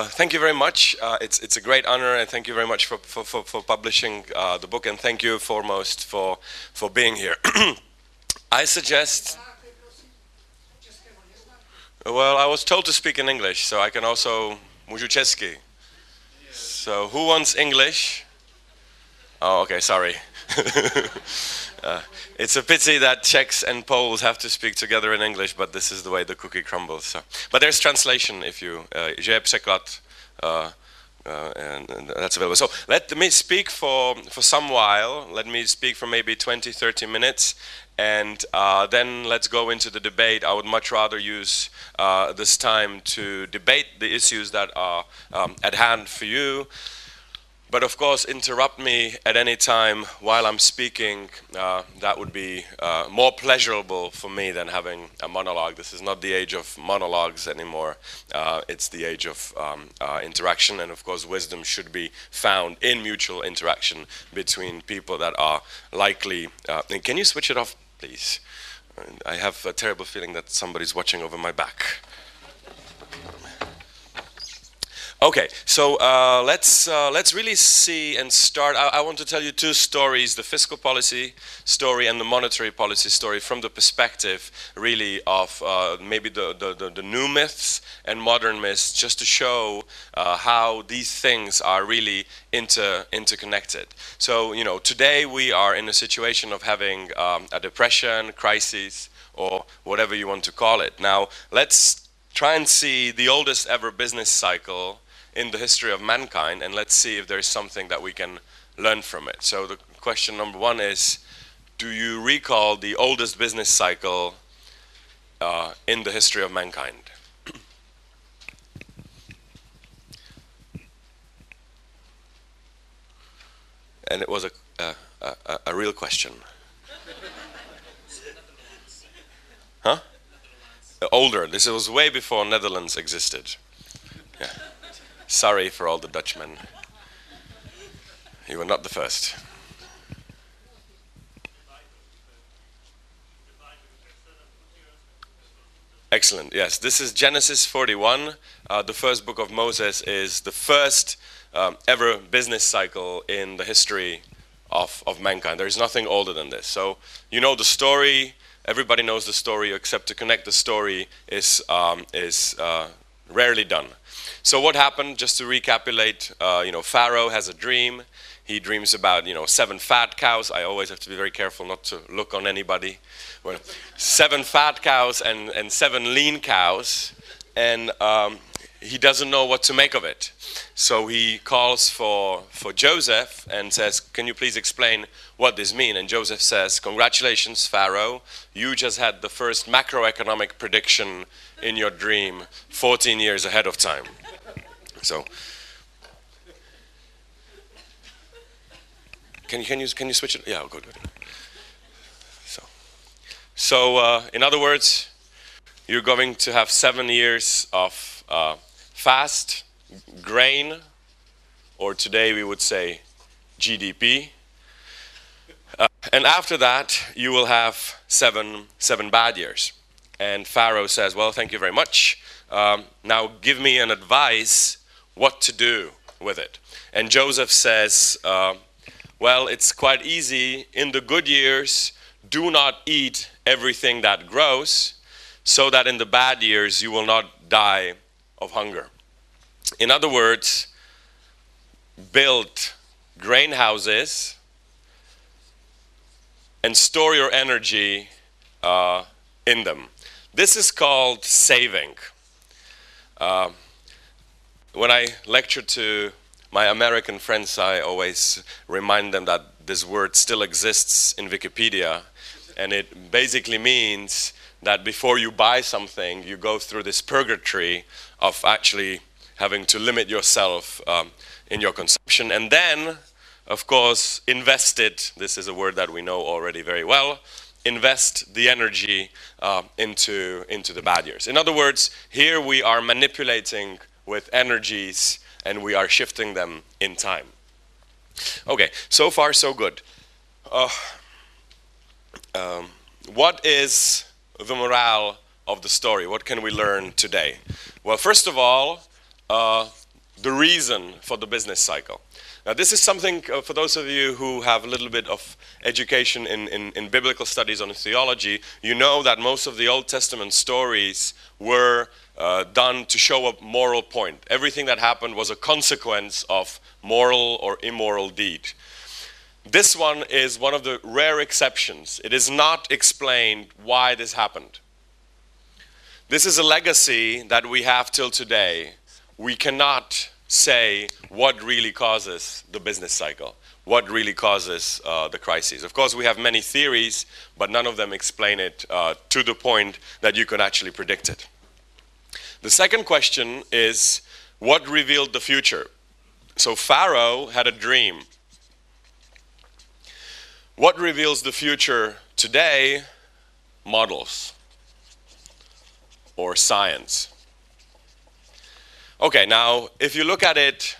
uh, thank you very much. Uh, it's, it's a great honor, and thank you very much for, for, for, for publishing uh, the book, and thank you foremost for, for being here. I suggest. Well, I was told to speak in English, so I can also. Můžu. So, who wants English? Oh, okay, sorry. uh, it's a pity that Czechs and Poles have to speak together in English, but this is the way the cookie crumbles. So. But there's translation if you, uh, že překlad, uh, uh, and, and, that's available. So let me speak for, for some while. Let me speak for maybe 20, 30 minutes, and uh, then let's go into the debate. I would much rather use uh, this time to debate the issues that are um, at hand for you. But of course, interrupt me at any time while I'm speaking. Uh, that would be uh, more pleasurable for me than having a monologue. This is not the age of monologues anymore. Uh, it's the age of um, uh, interaction, and of course, wisdom should be found in mutual interaction between people that are likely. Uh, can you switch it off, please? I have a terrible feeling that somebody's watching over my back. Okay, so uh, let's uh, let's really see and start. I, I, want to tell you two stories: the fiscal policy story and the monetary policy story, from the perspective really of uh, maybe the, the, the, the, new myths and modern myths, just to show uh, how these things are really inter interconnected. So you know, today we are in a situation of having um, a depression, crisis, or whatever you want to call it. Now let's try and see the oldest ever business cycle in the history of mankind, and let's see if there's something that we can learn from it. So the question number one is, do you recall the oldest business cycle uh, in the history of mankind? and it was a, a, a, a real question. huh? Older. This was way before Netherlands existed. Yeah. Sorry for all the Dutchmen. You were not the first. Excellent. Yes, this is Genesis 41. Uh, the first book of Moses is the first um, ever business cycle in the history of, of mankind. There is nothing older than this. So, you know the story. Everybody knows the story, except to connect the story is, um, is uh, rarely done. So what happened? Just to recapitulate, uh, you know, Pharaoh has a dream. He dreams about, you know, seven fat cows. I always have to be very careful not to look on anybody. Well, seven fat cows and, and seven lean cows, and um, he doesn't know what to make of it. So he calls for, for Joseph and says, Can you please explain what this means? And Joseph says, Congratulations, Pharaoh. You just had the first macroeconomic prediction in your dream 14 years ahead of time. So, can you, can you, can you switch it? Yeah, good, good. So, so uh, in other words, you're going to have seven years of uh, fast grain, or today we would say GDP. Uh, and after that, you will have seven, seven bad years. And Pharaoh says, Well, thank you very much. Um, now give me an advice what to do with it. And Joseph says, uh, Well, it's quite easy. In the good years, do not eat everything that grows, so that in the bad years you will not die of hunger. In other words, build grain houses and store your energy uh, in them. This is called saving. Uh, when I lecture to my American friends, I always remind them that this word still exists in Wikipedia, and it basically means that before you buy something, you go through this purgatory of actually having to limit yourself um, in your consumption, and then, of course, invest it. This is a word that we know already very well. Invest the energy uh, into into the bad years. In other words, here we are manipulating with energies and we are shifting them in time. Okay, so far so good. Uh, um, what is the morale of the story? What can we learn today? Well, first of all, uh, the reason for the business cycle. Now, this is something uh, for those of you who have a little bit of education in, in, in, biblical studies on theology, you know that most of the Old Testament stories were uh, done to show a moral point. Everything that happened was a consequence of moral or immoral deed. This one is one of the rare exceptions. It is not explained why this happened. This is a legacy that we have till today. We cannot say what really causes the business cycle, what really causes uh, the crises. Of course, we have many theories, but none of them explain it uh, to the point that you can actually predict it. The second question is what revealed the future? So, Pharaoh had a dream. What reveals the future today? Models or science. Okay, now if you look at it,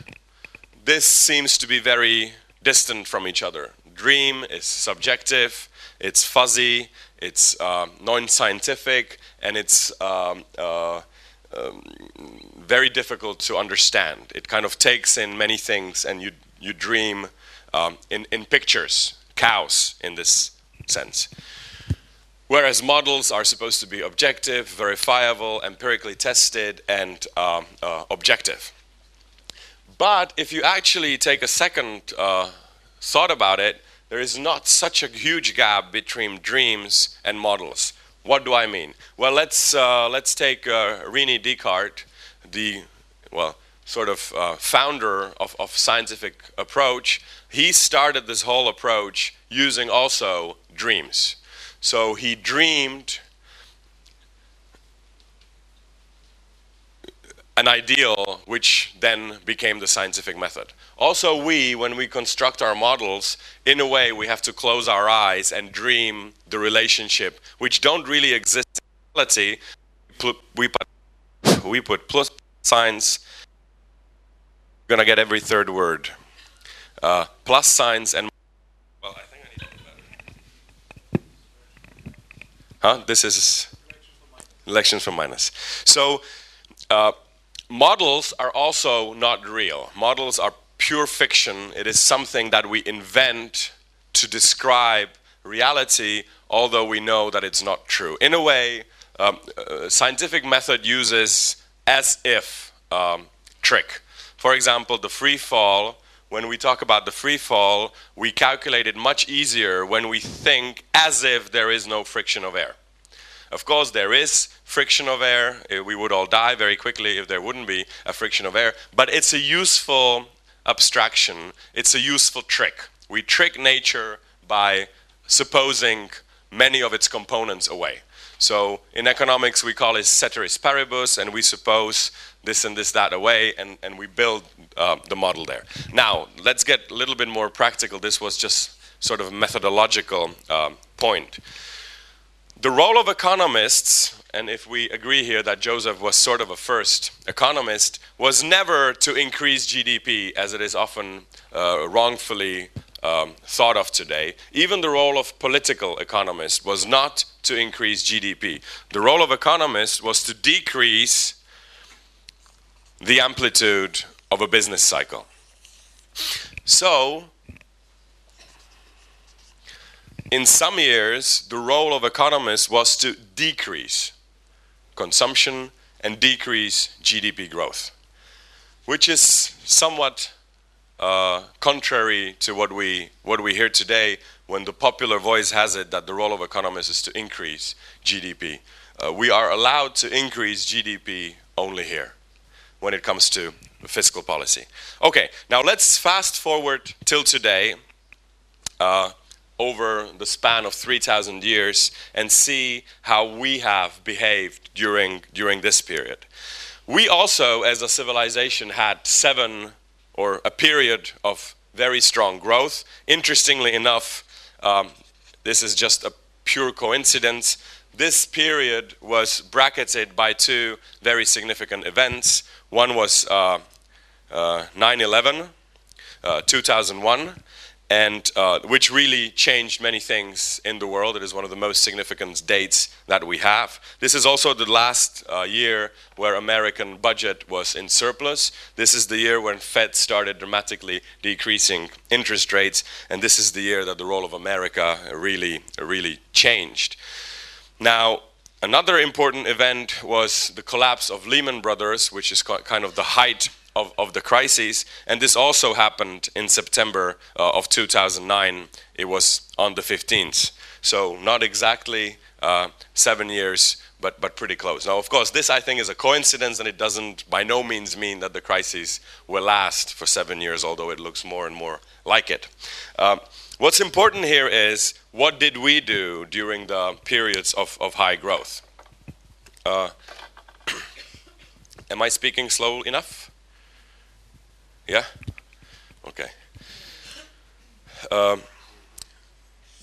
this seems to be very distant from each other. Dream is subjective, it's fuzzy, it's uh, non-scientific, and it's um, uh, um, very difficult to understand. It kind of takes in many things, and you you dream um, in in pictures, cows in this sense. Whereas models are supposed to be objective, verifiable, empirically tested, and um, uh, objective. But if you actually take a second uh, thought about it, there is not such a huge gap between dreams and models. What do I mean? Well, let's uh, let's take uh, Rene Descartes, the well sort of uh, founder of, of scientific approach. He started this whole approach using also dreams. So he dreamed an ideal which then became the scientific method. Also, we, when we construct our models, in a way, we have to close our eyes and dream the relationship, which don't really exist in reality. We put, we put plus signs. We're gonna get every third word. Uh, plus signs and Huh? This is elections from minus. So uh, models are also not real. Models are pure fiction. It is something that we invent to describe reality, although we know that it's not true. In a way, um, uh, scientific method uses as if um, trick. For example, the free fall when we talk about the free fall, we calculate it much easier when we think as if there is no friction of air. Of course, there is friction of air. Eh, we would all die very quickly if there wouldn't be a friction of air. But it's a useful abstraction, it's a useful trick. We trick nature by supposing many of its components away. So in economics, we call it ceteris paribus, and we suppose this and this, that away, and, and we build uh, the model there. Now, let's get a little bit more practical. This was just sort of a methodological uh, point. The role of economists, and if we agree here that Joseph was sort of a first economist, was never to increase GDP as it is often uh, wrongfully um, thought of today. Even the role of political economists was not to increase GDP. The role of economists was to decrease the amplitude of a business cycle. So, in some years, the role of economists was to decrease consumption and decrease GDP growth, which is somewhat uh, contrary to what we, what we hear today when the popular voice has it that the role of economists is to increase GDP. Uh, we are allowed to increase GDP only here when it comes to fiscal policy. Okay, now let's fast forward till today uh, over the span of 3,000 years and see how we have behaved during, during this period. We also, as a civilization, had seven or a period of very strong growth. Interestingly enough, um, this is just a pure coincidence. This period was bracketed by two very significant events. One was uh, uh, 9 11, uh, 2001, and uh, which really changed many things in the world. It is one of the most significant dates that we have. This is also the last uh, year where American budget was in surplus. This is the year when Fed started dramatically decreasing interest rates, and this is the year that the role of America really, really changed. Now, another important event was the collapse of Lehman Brothers, which is kind of the height of, of the crises. And this also happened in September uh, of 2009. It was on the 15th. So not exactly uh, seven years, but, but pretty close. Now, of course, this I think is a coincidence, and it doesn't by no means mean that the crises will last for seven years, although it looks more and more like it. Um, what's important here is what did we do during the periods of, of high growth? Uh, am I speaking slow enough? Yeah? Okay. Um,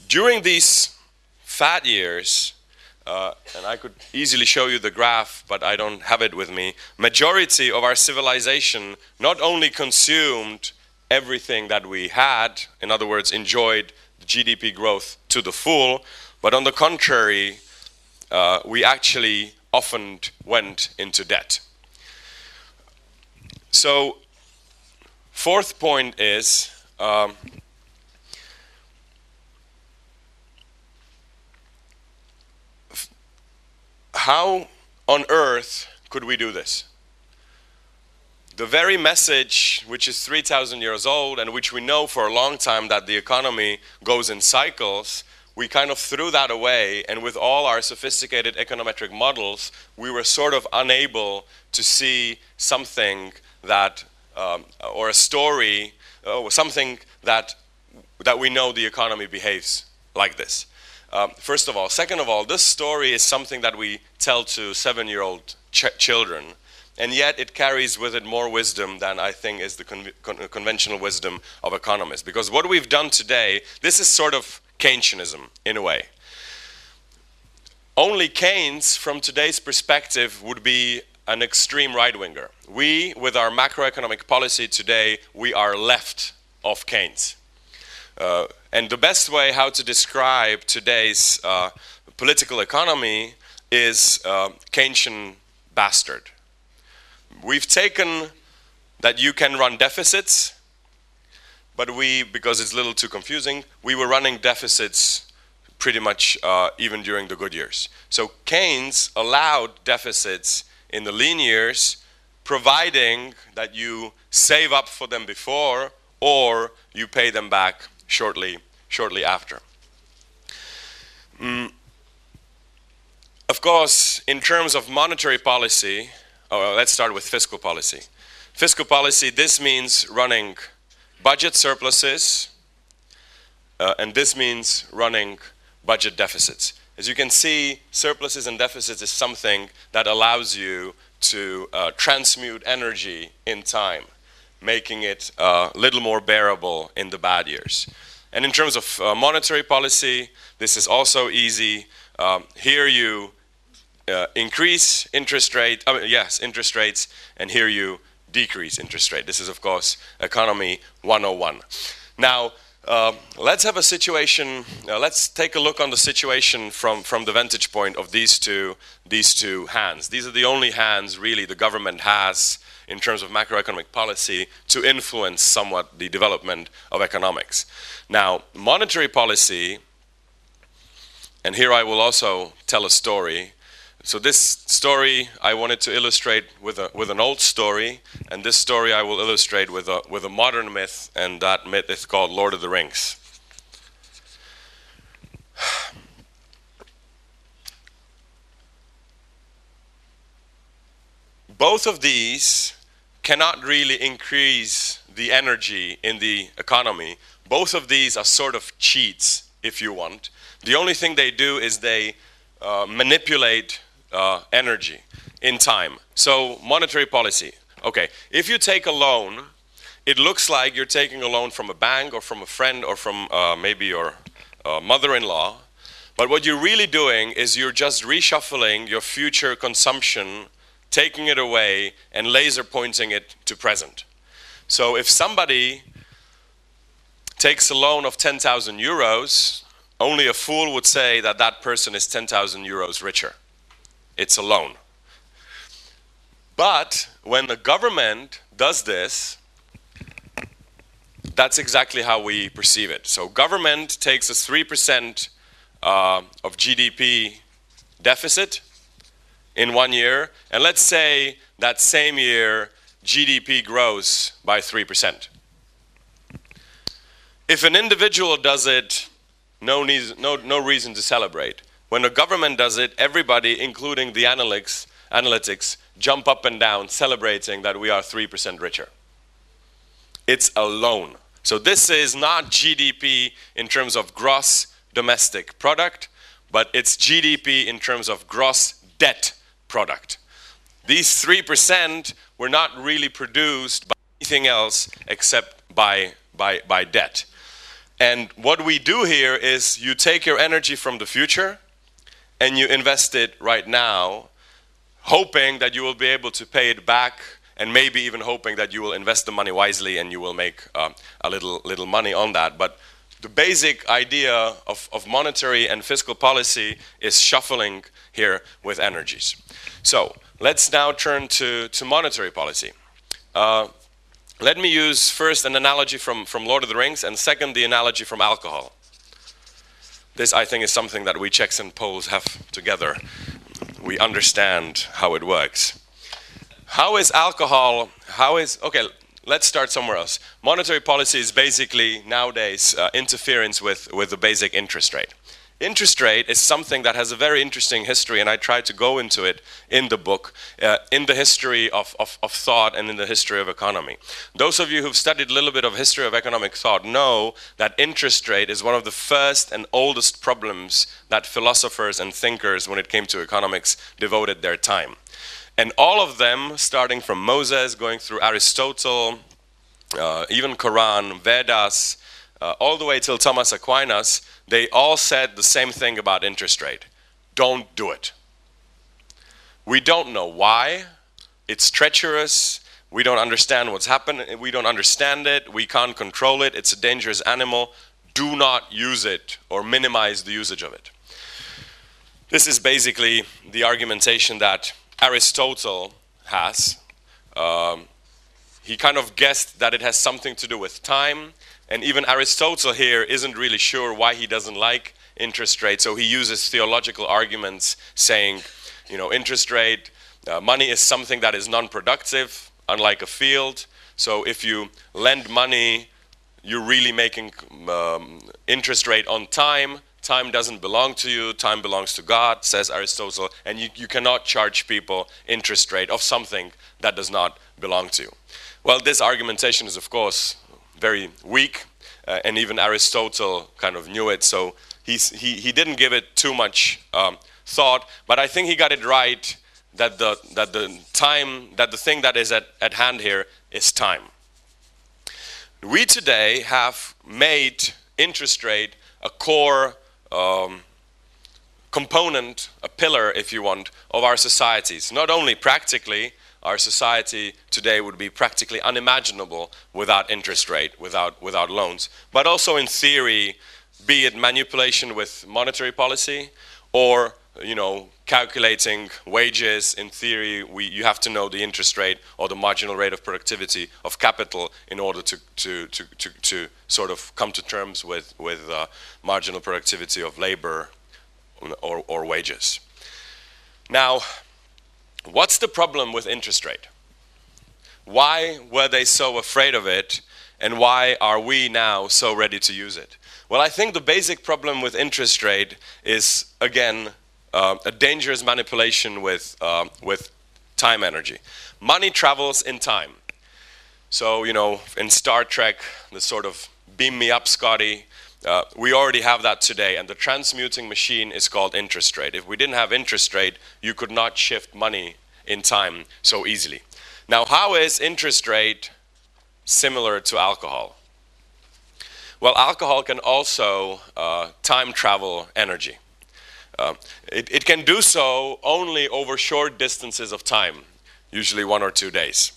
during these fat years, uh, and I could easily show you the graph, but I don't have it with me. Majority of our civilization not only consumed everything that we had, in other words, enjoyed the GDP growth to the full, but on the contrary, uh, we actually often went into debt. So Fourth point is um, how on earth could we do this? The very message, which is 3,000 years old and which we know for a long time that the economy goes in cycles, we kind of threw that away, and with all our sophisticated econometric models, we were sort of unable to see something that um, or a story uh, or something that, that we know the economy behaves like this. Um, first of all. Second of all, this story is something that we tell to seven year old ch children, and yet it carries with it more wisdom than I think is the con con conventional wisdom of economists. Because what we've done today, this is sort of Keynesianism in a way. Only Keynes, from today's perspective, would be an extreme right winger. We, with our macroeconomic policy today, we are left of Keynes. Uh, and the best way how to describe today's uh, political economy is uh, Keynesian bastard. We've taken that you can run deficits, but we, because it's a little too confusing, we were running deficits pretty much uh, even during the good years. So Keynes allowed deficits in the lean years, providing that you save up for them before or you pay them back shortly, shortly after. Mm. Of course, in terms of monetary policy, oh, let's start with fiscal policy. Fiscal policy, this means running budget surpluses, uh, and this means running budget deficits. As you can see, surpluses and deficits is something that allows you to uh, transmute energy in time, making it a uh, little more bearable in the bad years. And in terms of uh, monetary policy, this is also easy. Um, here you uh, increase interest rate, uh, yes, interest rates, and here you decrease interest rate. This is, of course, economy 101. Now, uh, let's have a situation, uh, let's take a look on the situation from, from the vantage point of these two, these two hands. These are the only hands really the government has in terms of macroeconomic policy to influence somewhat the development of economics. Now, monetary policy, and here I will also tell a story, so this story I wanted to illustrate with, a, with an old story, and this story I will illustrate with a, with a modern myth, and that myth is called Lord of the Rings. Both of these cannot really increase the energy in the economy. Both of these are sort of cheats, if you want. The only thing they do is they uh, manipulate uh, energy in time. So monetary policy. Okay, if you take a loan, it looks like you're taking a loan from a bank or from a friend or from uh, maybe your uh, mother-in-law. But what you're really doing is you're just reshuffling your future consumption, taking it away, and laser pointing it to present. So if somebody takes a loan of 10,000 euros, only a fool would say that that person is 10,000 euros richer. It's a loan. But when the government does this, that's exactly how we perceive it. So government takes a 3% uh, of GDP deficit in one year, and let's say that same year GDP grows by 3%. If an individual does it, no, need, no, no reason to celebrate. When a government does it, everybody, including the analytics, analytics, jump up and down celebrating that we are 3% richer. It's a loan. So this is not GDP in terms of gross domestic product, but it's GDP in terms of gross debt product. These 3% were not really produced by anything else except by, by, by debt. And what we do here is you take your energy from the future and you invest it right now, hoping that you will be able to pay it back and maybe even hoping that you will invest the money wisely and you will make uh, a little, little money on that. But the basic idea of, of monetary and fiscal policy is shuffling here with energies. So let's now turn to, to monetary policy. Uh, let me use first an analogy from, from Lord of the Rings and second the analogy from alcohol. This, I think, is something that we Czechs and Poles have together. We understand how it works. How is alcohol, how is, okay, let's start somewhere else. Monetary policy is basically nowadays uh, interference with, with the basic interest rate. Interest rate is something that has a very interesting history, and I try to go into it in the book, uh, in the history of, of, of, thought and in the history of economy. Those of you who've studied a little bit of history of economic thought know that interest rate is one of the first and oldest problems that philosophers and thinkers, when it came to economics, devoted their time. And all of them, starting from Moses, going through Aristotle, uh, even Quran, Vedas, uh, all the way till Thomas Aquinas, they all said the same thing about interest rate. Don't do it. We don't know why. It's treacherous. We don't understand what's happening. We don't understand it. We can't control it. It's a dangerous animal. Do not use it or minimize the usage of it. This is basically the argumentation that Aristotle has. Um, he kind of guessed that it has something to do with time and even Aristotle here isn't really sure why he doesn't like interest rates. So he uses theological arguments saying, you know, interest rate, uh, money is something that is non-productive, unlike a field. So if you lend money, you're really making um, interest rate on time. Time doesn't belong to you. Time belongs to God, says Aristotle. And you, you cannot charge people interest rate of something that does not belong to you. Well, this argumentation is, of course, very weak, uh, and even Aristotle kind of knew it, so he's, he, he didn't give it too much um, thought, but I think he got it right that the, that the time, that the thing that is at, at hand here is time. We today have made interest rate a core um, component, a pillar, if you want, of our societies. Not only practically, our society today would be practically unimaginable without interest rate, without, without loans. But also in theory, be it manipulation with monetary policy or you know, calculating wages, in theory, we, you have to know the interest rate or the marginal rate of productivity of capital in order to, to, to, to, to sort of come to terms with, with uh, marginal productivity of labor or, or wages. Now, What's the problem with interest rate? Why were they so afraid of it and why are we now so ready to use it? Well, I think the basic problem with interest rate is, again, uh, a dangerous manipulation with, uh, with time energy. Money travels in time. So, you know, in Star Trek, the sort of beam me up, Scotty, uh, we already have that today, and the transmuting machine is called interest rate. If we didn't have interest rate, you could not shift money in time so easily. Now, how is interest rate similar to alcohol? Well, alcohol can also uh, time travel energy. Uh, it, it can do so only over short distances of time, usually one or two days.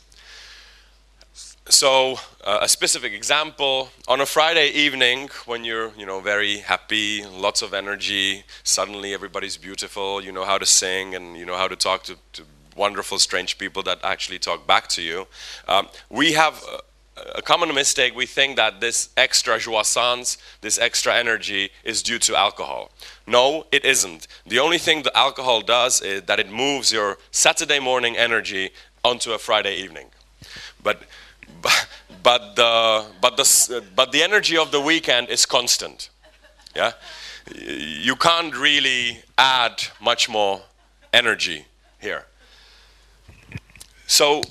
So uh, a specific example on a friday evening when you're you know very happy lots of energy suddenly everybody's beautiful you know how to sing and you know how to talk to, to wonderful strange people that actually talk back to you um, we have a, a common mistake. We think that this extra jouissance this extra energy is due to alcohol. No it isn't. The only thing the alcohol does is that it moves your saturday morning energy onto a friday evening. But but the, but the, but the energy of the weekend is constant. Yeah? You can't really add much more energy here. So,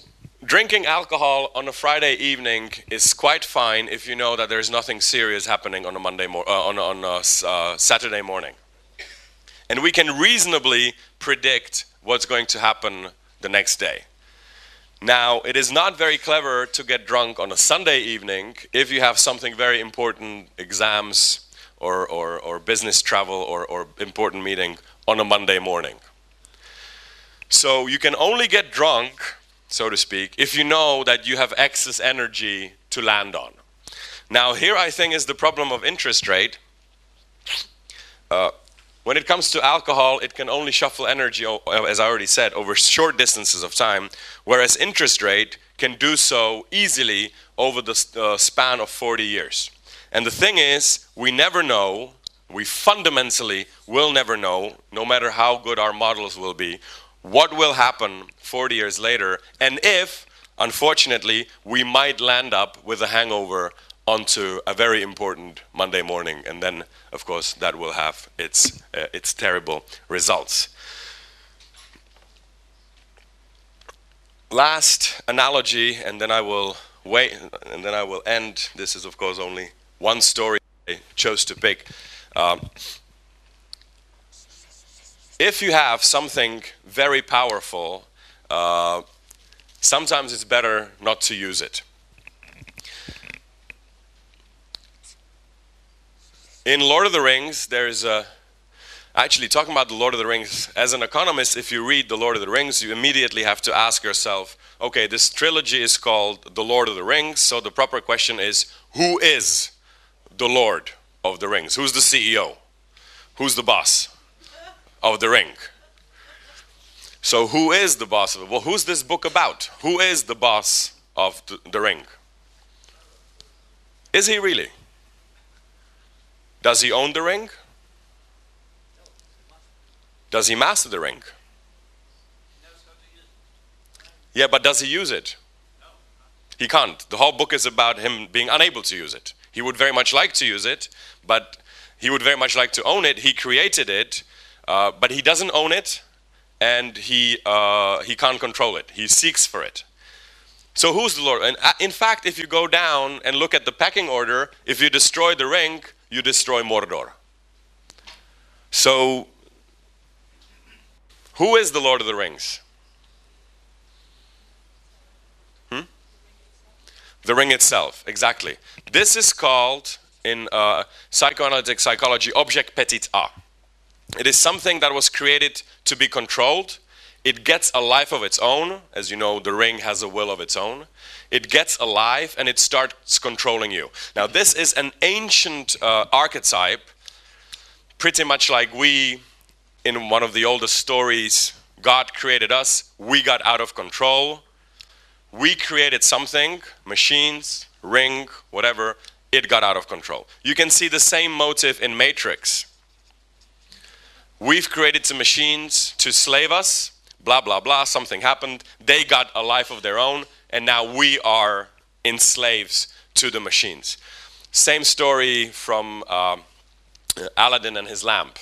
drinking alcohol on a Friday evening is quite fine if you know that there's nothing serious happening on a Monday mo- uh, on, on a uh, Saturday morning. And we can reasonably predict what's going to happen the next day. Now, it is not very clever to get drunk on a Sunday evening if you have something very important, exams or, or, or business travel or, or important meeting on a Monday morning. So you can only get drunk, so to speak, if you know that you have excess energy to land on. Now, here I think is the problem of interest rate. Uh, when it comes to alcohol, it can only shuffle energy, as I already said, over short distances of time, whereas interest rate can do so easily over the uh, span of 40 years. And the thing is, we never know, we fundamentally will never know, no matter how good our models will be, what will happen 40 years later, and if, unfortunately, we might land up with a hangover onto a very important Monday morning, and then, of course, that will have its, uh, its terrible results. Last analogy, and then I will wait, and then I will end. This is, of course, only one story I chose to pick. Um, if you have something very powerful, uh, sometimes it's better not to use it. In Lord of the Rings, there's a actually talking about the Lord of the Rings. As an economist, if you read the Lord of the Rings, you immediately have to ask yourself, okay, this trilogy is called the Lord of the Rings. So the proper question is, who is the Lord of the Rings? Who's the CEO? Who's the boss of the ring? So who is the boss of it? Well, who's this book about? Who is the boss of the, the ring? Is he really? Does he own the ring? Does he master the ring? Yeah, but does he use it? He can't. The whole book is about him being unable to use it. He would very much like to use it, but he would very much like to own it. He created it, uh, but he doesn't own it, and he uh, he can't control it. He seeks for it. So who's the Lord? And uh, in fact, if you go down and look at the pecking order, if you destroy the ring, you destroy Mordor. So, who is the Lord of the Rings? Hmm? The ring itself, exactly. This is called, in uh, psychoanalytic psychology, object petit a. It is something that was created to be controlled. It gets a life of its own. As you know, the ring has a will of its own it gets alive and it starts controlling you. Now, this is an ancient uh, archetype, pretty much like we, in one of the oldest stories, God created us, we got out of control. We created something, machines, ring, whatever, it got out of control. You can see the same motive in Matrix. We've created some machines to slave us, blah, blah, blah, something happened. They got a life of their own and now we are enslaved to the machines. Same story from uh, Aladdin and his lamp.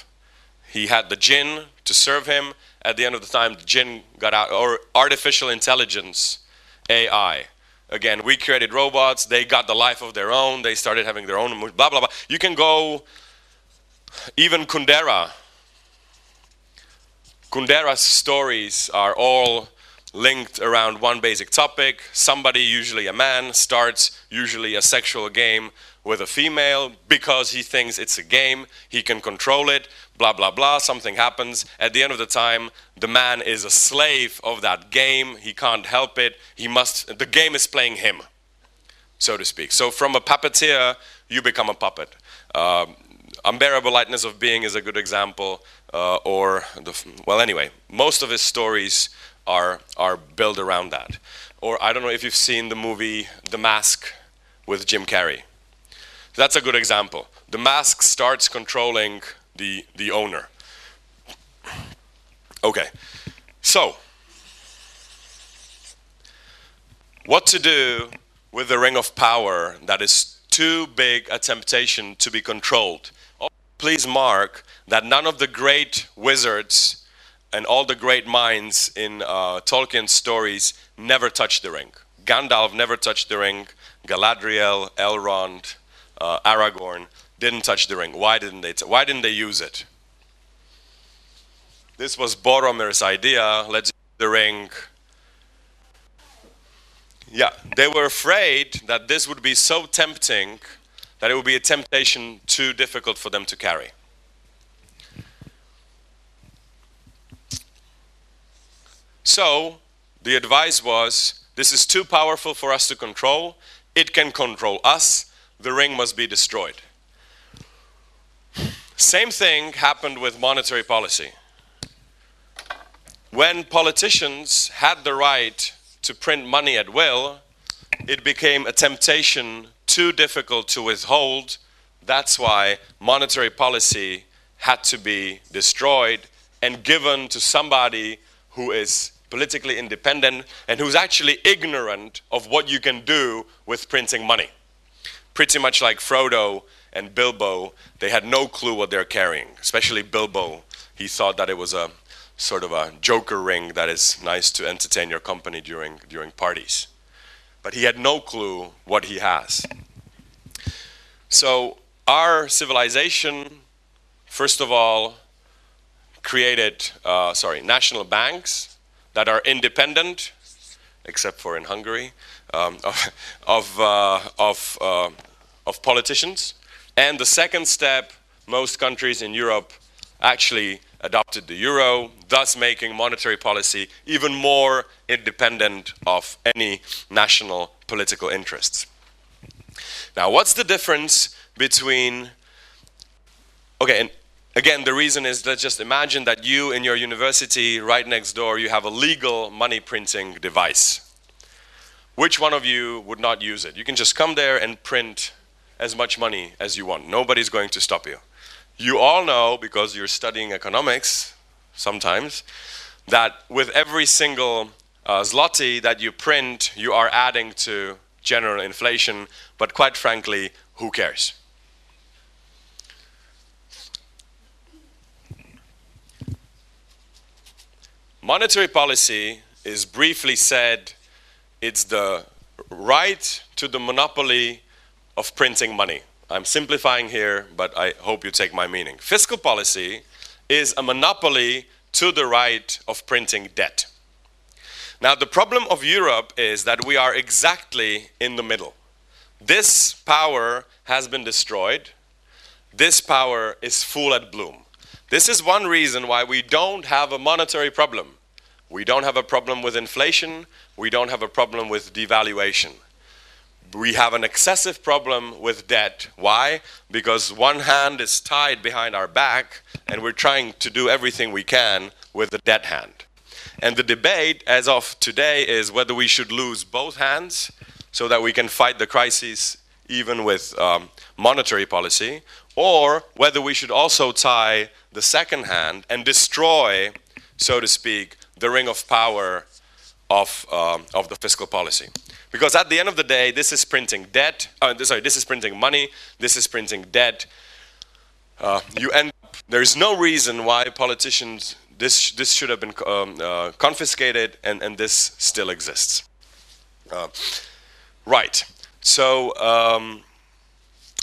He had the jinn to serve him. At the end of the time, the jinn got out, or artificial intelligence, AI. Again, we created robots. They got the life of their own. They started having their own blah blah blah. You can go even Kundera. Kundera's stories are all linked around one basic topic. Somebody, usually a man, starts usually a sexual game with a female because he thinks it's a game, he can control it, blah, blah, blah. Something happens. At the end of the time, the man is a slave of that game. He can't help it. He must, the game is playing him. so to speak. So from a puppeteer, you become a puppet. Um, unbearable lightness of being is a good example. Uh, or the, well, anyway, most of his stories are are built around that. Or I don't know if you've seen the movie The Mask with Jim Carrey. That's a good example. The mask starts controlling the the owner. Okay, so what to do with the ring of power that is too big a temptation to be controlled. Please mark that none of the great wizards and all the great minds in uh, Tolkien's stories never touched the ring. Gandalf never touched the ring. Galadriel, Elrond, uh, Aragorn didn't touch the ring. Why didn't they? why didn't they use it? This was Boromir's idea. Let's use the ring yeah, they were afraid that this would be so tempting that it would be a temptation too difficult for them to carry. So, the advice was this is too powerful for us to control. It can control us. The ring must be destroyed. Same thing happened with monetary policy. When politicians had the right to print money at will, it became a temptation too difficult to withhold. That's why monetary policy had to be destroyed and given to somebody who is politically independent and who's actually ignorant of what you can do with printing money. Pretty much like Frodo and Bilbo, they had no clue what they're carrying, especially Bilbo. He thought that it was a sort of a joker ring that is nice to entertain your company during, during parties. But he had no clue what he has. So, our civilization, first of all, created, uh, sorry, national banks that are independent, except for in Hungary, um, of, of, uh, of, uh, of politicians. And the second step, most countries in Europe actually adopted the euro, thus making monetary policy even more independent of any national political interests. Now, what's the difference between, okay, and again, the reason is let's just imagine that you in your university, right next door, you have a legal money printing device. Which one of you would not use it? You can just come there and print as much money as you want. Nobody's going to stop you. You all know, because you're studying economics sometimes, that with every single uh, zloty that you print, you are adding to general inflation, but quite frankly, who cares? Monetary policy is briefly said it's the right to the monopoly of printing money. I'm simplifying here, but I hope you take my meaning. Fiscal policy is a monopoly to the right of printing debt. Now, the problem of Europe is that we are exactly in the middle. This power has been destroyed. This power is full at bloom. This is one reason why we don't have a monetary problem. We don't have a problem with inflation. We don't have a problem with devaluation we have an excessive problem with debt. Why? Because one hand is tied behind our back and we're trying to do everything we can with the debt hand. And the debate as of today is whether we should lose both hands so that we can fight the crisis even with um, monetary policy, or whether we should also tie the second hand and destroy, so to speak, the ring of power of, um, of the fiscal policy. Because at the end of the day, this is printing debt. Uh, sorry, this is printing money. This is printing debt. Uh, you end. There's no reason why politicians this this should have been um, uh, confiscated, and and this still exists. Uh, right. So um,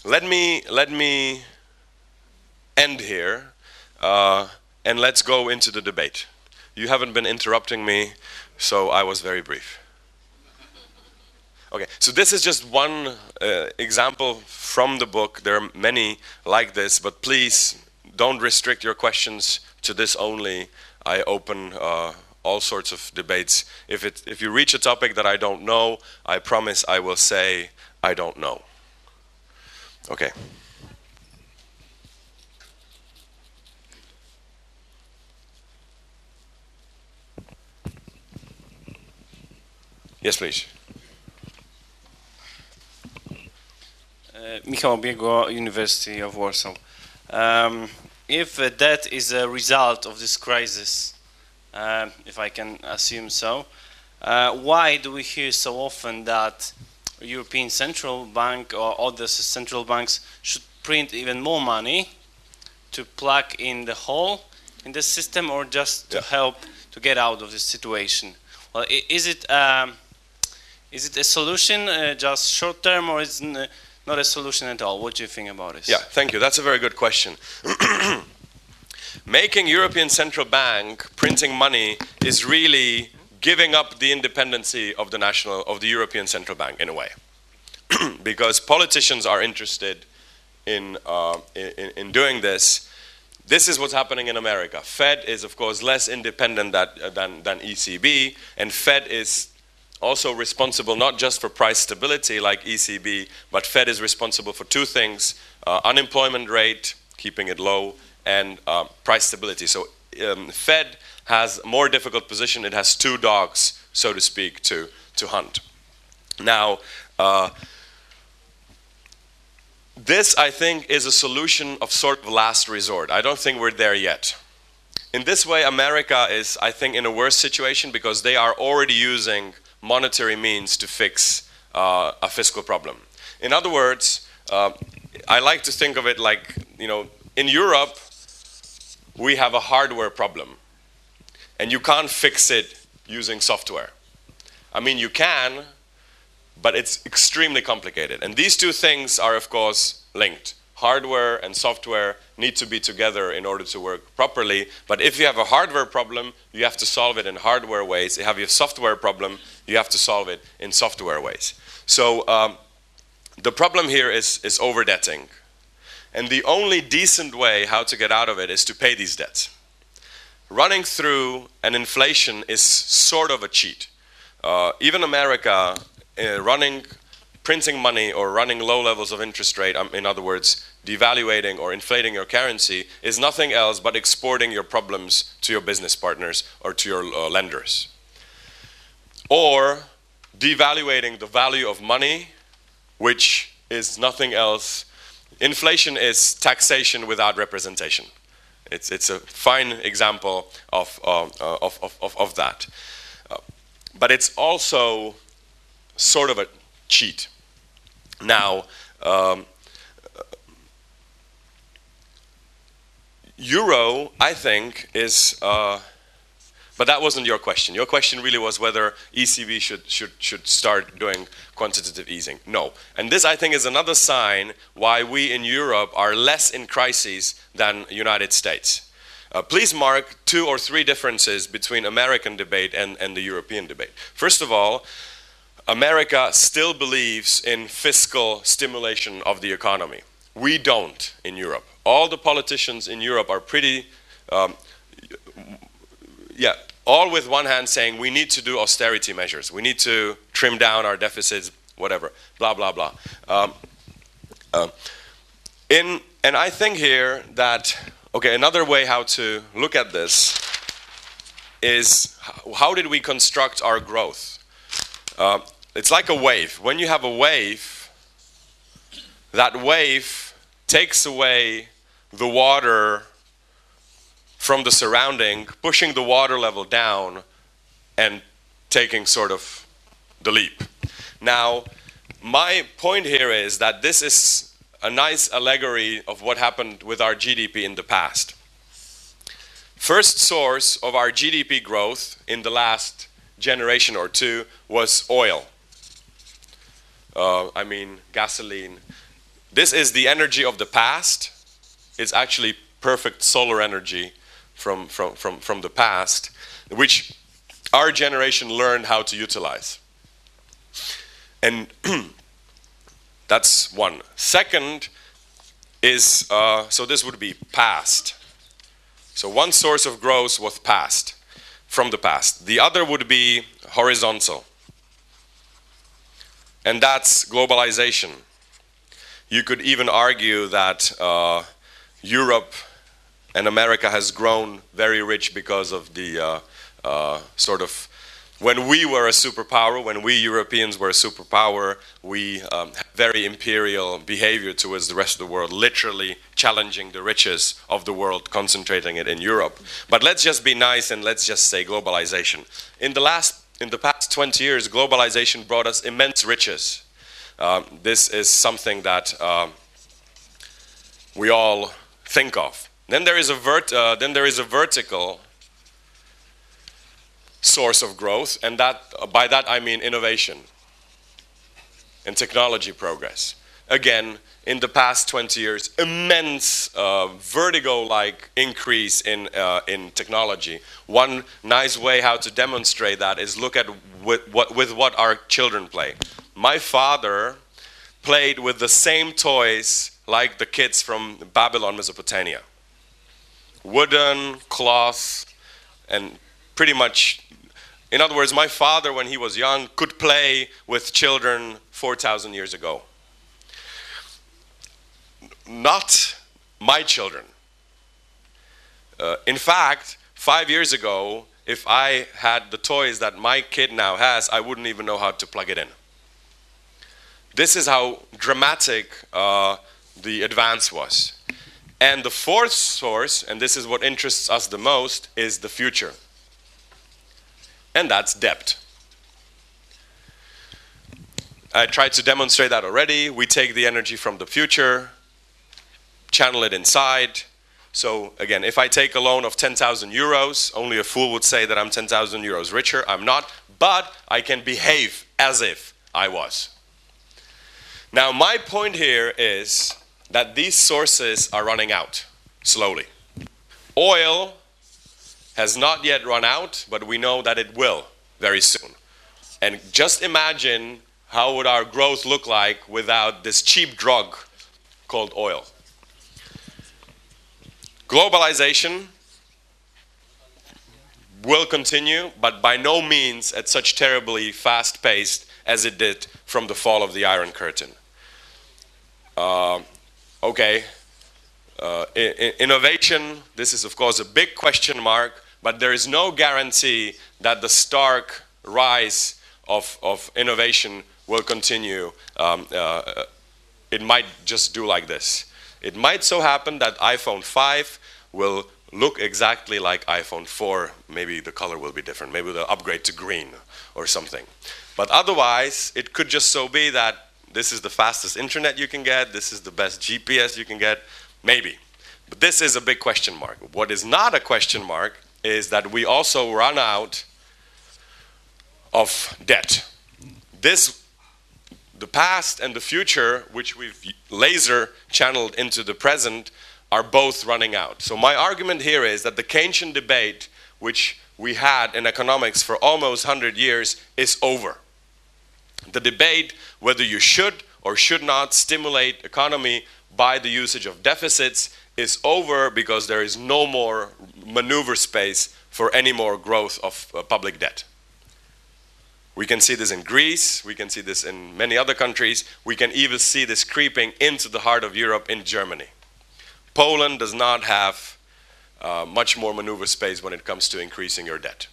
let me let me end here, uh, and let's go into the debate. You haven't been interrupting me, so I was very brief. Okay, so this is just one uh, example from the book. There are many like this, but please don't restrict your questions to this only. I open uh, all sorts of debates. If, it, if you reach a topic that I don't know, I promise I will say I don't know. Okay. Yes, please. Michał Biego, University of Warsaw. Um, if uh, that is a result of this crisis, uh, if I can assume so, uh, why do we hear so often that European Central Bank or other central banks should print even more money to plug in the hole in the system or just to Yeah. help to get out of this situation? Well, is it um, is it a solution uh, just short term or is it not a solution at all? What do you think about this? Yeah, thank you. That's a very good question. Making European Central Bank printing money is really giving up the independency of the national of the European Central Bank in a way, because politicians are interested in, uh, in in doing this. This is what's happening in America. Fed is, of course, less independent that, uh, than, than ECB, and Fed is also responsible not just for price stability like ECB, but Fed is responsible for two things uh, unemployment rate, keeping it low, and uh, price stability. So um, Fed has a more difficult position. It has two dogs, so to speak, to, to hunt. Now, uh, this, I think, is a solution of sort of last resort. I don't think we're there yet. In this way, America is, I think, in a worse situation because they are already using monetary means to fix uh, a fiscal problem. In other words, uh, I like to think of it like, you know, in Europe, we have a hardware problem, and you can't fix it using software. I mean, you can, but it's extremely complicated. And these two things are, of course, linked. Hardware and software need to be together in order to work properly. But if you have a hardware problem, you have to solve it in hardware ways. If you have a software problem, you have to solve it in software ways. So um, the problem here is, is overdebting. And the only decent way how to get out of it is to pay these debts. Running through an inflation is sort of a cheat. Uh, even America, uh, running, printing money or running low levels of interest rate, um, in other words, devaluating or inflating your currency, is nothing else but exporting your problems to your business partners or to your uh, lenders. Or devaluating the value of money, which is nothing else. Inflation is taxation without representation. It's, it's a fine example of, uh, uh, of, of, of, of that. Uh, but it's also sort of a cheat. Now, um, euro, I think, is. Uh, but that wasn't your question. Your question really was whether ECB should, should, should start doing quantitative easing. No. And this, I think, is another sign why we in Europe are less in crises than United States. Uh, please mark two or three differences between American debate and, and the European debate. First of all, America still believes in fiscal stimulation of the economy. We don't in Europe. All the politicians in Europe are pretty, um, yeah, all with one hand saying we need to do austerity measures, we need to trim down our deficits, whatever, blah, blah, blah. Um, uh, in, and I think here that, okay, another way how to look at this is how did we construct our growth? Uh, it's like a wave. When you have a wave, that wave takes away the water from the surrounding, pushing the water level down and taking sort of the leap. Now, my point here is that this is a nice allegory of what happened with our GDP in the past. First source of our GDP growth in the last generation or two was oil. Uh, I mean, gasoline. This is the energy of the past. It's actually perfect solar energy from, from, from, from the past, which our generation learned how to utilize. And that's one. Second is, uh, so this would be past. So one source of growth was past, from the past. The other would be horizontal. And that's globalization. You could even argue that uh, Europe and America has grown very rich because of the uh, uh, sort of when we were a superpower, when we Europeans were a superpower, we um, had very imperial behavior towards the rest of the world, literally challenging the riches of the world, concentrating it in Europe. But let's just be nice and let's just say globalization. In the last, in the past 20 years, globalization brought us immense riches. Um, this is something that um, we all think of. Then there is a vert, uh, then there is a vertical source of growth, and that, by that I mean innovation and technology progress. Again, in the past 20 years, immense uh, vertigo-like increase in, uh, in technology. One nice way how to demonstrate that is look at with what, with what our children play. My father played with the same toys like the kids from Babylon, Mesopotamia. Wooden, cloth, and pretty much in other words, my father, when he was young, could play with children 4,000 years ago. Not my children. Uh, in fact, five years ago, if I had the toys that my kid now has, I wouldn't even know how to plug it in. This is how dramatic uh, the advance was. And the fourth source, and this is what interests us the most, is the future and that's debt. I tried to demonstrate that already. We take the energy from the future, channel it inside. So again, if I take a loan of 10,000 euros, only a fool would say that I'm 10,000 euros richer. I'm not, but I can behave as if I was. Now, my point here is that these sources are running out slowly. Oil has not yet run out, but we know that it will very soon. And just imagine how would our growth look like without this cheap drug called oil. Globalization will continue, but by no means at such terribly fast pace as it did from the fall of the Iron Curtain. Uh, okay, uh, innovation, this is of course a big question mark, but there is no guarantee that the stark rise of, of innovation will continue. Um, uh, it might just do like this. It might so happen that iPhone 5 will look exactly like iPhone 4. Maybe the color will be different. Maybe they'll upgrade to green or something. But otherwise, it could just so be that this is the fastest internet you can get, this is the best GPS you can get, maybe. But this is a big question mark. What is not a question mark is that we also run out of debt. This, the past and the future, which we've laser channeled into the present, are both running out. So my argument here is that the Keynesian debate, which we had in economics for almost 100 years, is over. The debate whether you should or should not stimulate economy by the usage of deficits is over because there is no more maneuver space for any more growth of uh, public debt. We can see this in Greece, we can see this in many other countries, we can even see this creeping into the heart of Europe in Germany. Poland does not have uh, much more maneuver space when it comes to increasing your debt.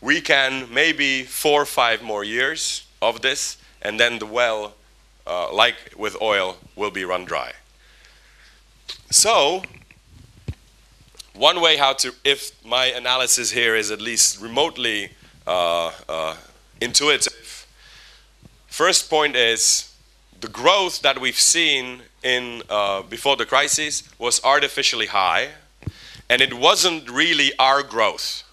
We can maybe four or five more years of this, and then the well, uh, like with oil, will be run dry. So, one way how to, if my analysis here is at least remotely uh, uh, intuitive, first point is the growth that we've seen in uh, before the crisis was artificially high, and it wasn't really our growth.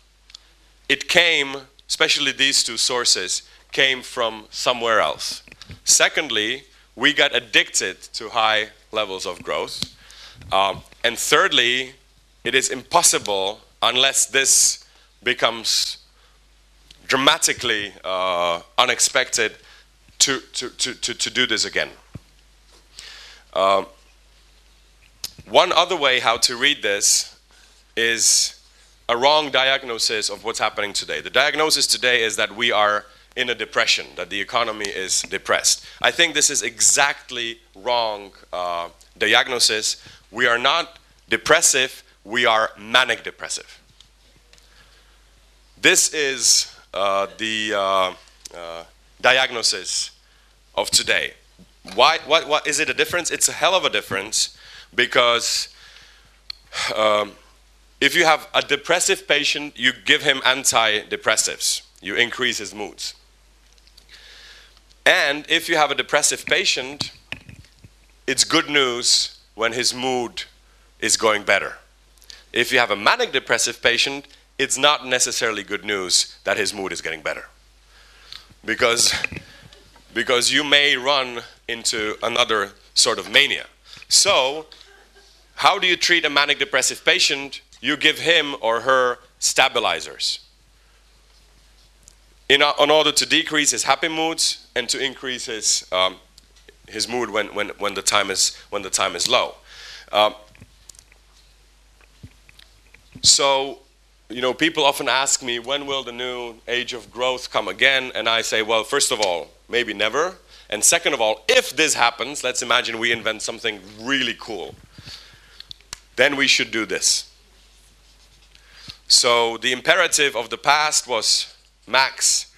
It came, especially these two sources, came from somewhere else. Secondly, we got addicted to high levels of growth. Um, and thirdly, it is impossible unless this becomes dramatically uh, unexpected to, to, to, to, to do this again. Um, one other way how to read this is a wrong diagnosis of what's happening today. The diagnosis today is that we are in a depression, that the economy is depressed. I think this is exactly wrong uh, diagnosis. We are not depressive, we are manic depressive. This is uh, the uh, uh, diagnosis of today. Why, what, what is it a difference? It's a hell of a difference because um, if you have a depressive patient, you give him antidepressives, you increase his moods. And if you have a depressive patient, it's good news when his mood is going better. If you have a manic depressive patient, it's not necessarily good news that his mood is getting better. Because, because you may run into another sort of mania. So, how do you treat a manic depressive patient? You give him or her stabilizers in, in order to decrease his happy moods and to increase his, um, his mood when, when, when, the time is, when the time is low. Um, so, you know, people often ask me, when will the new age of growth come again? And I say, well, first of all, maybe never. And second of all, if this happens, let's imagine we invent something really cool. Then we should do this. So the imperative of the past was max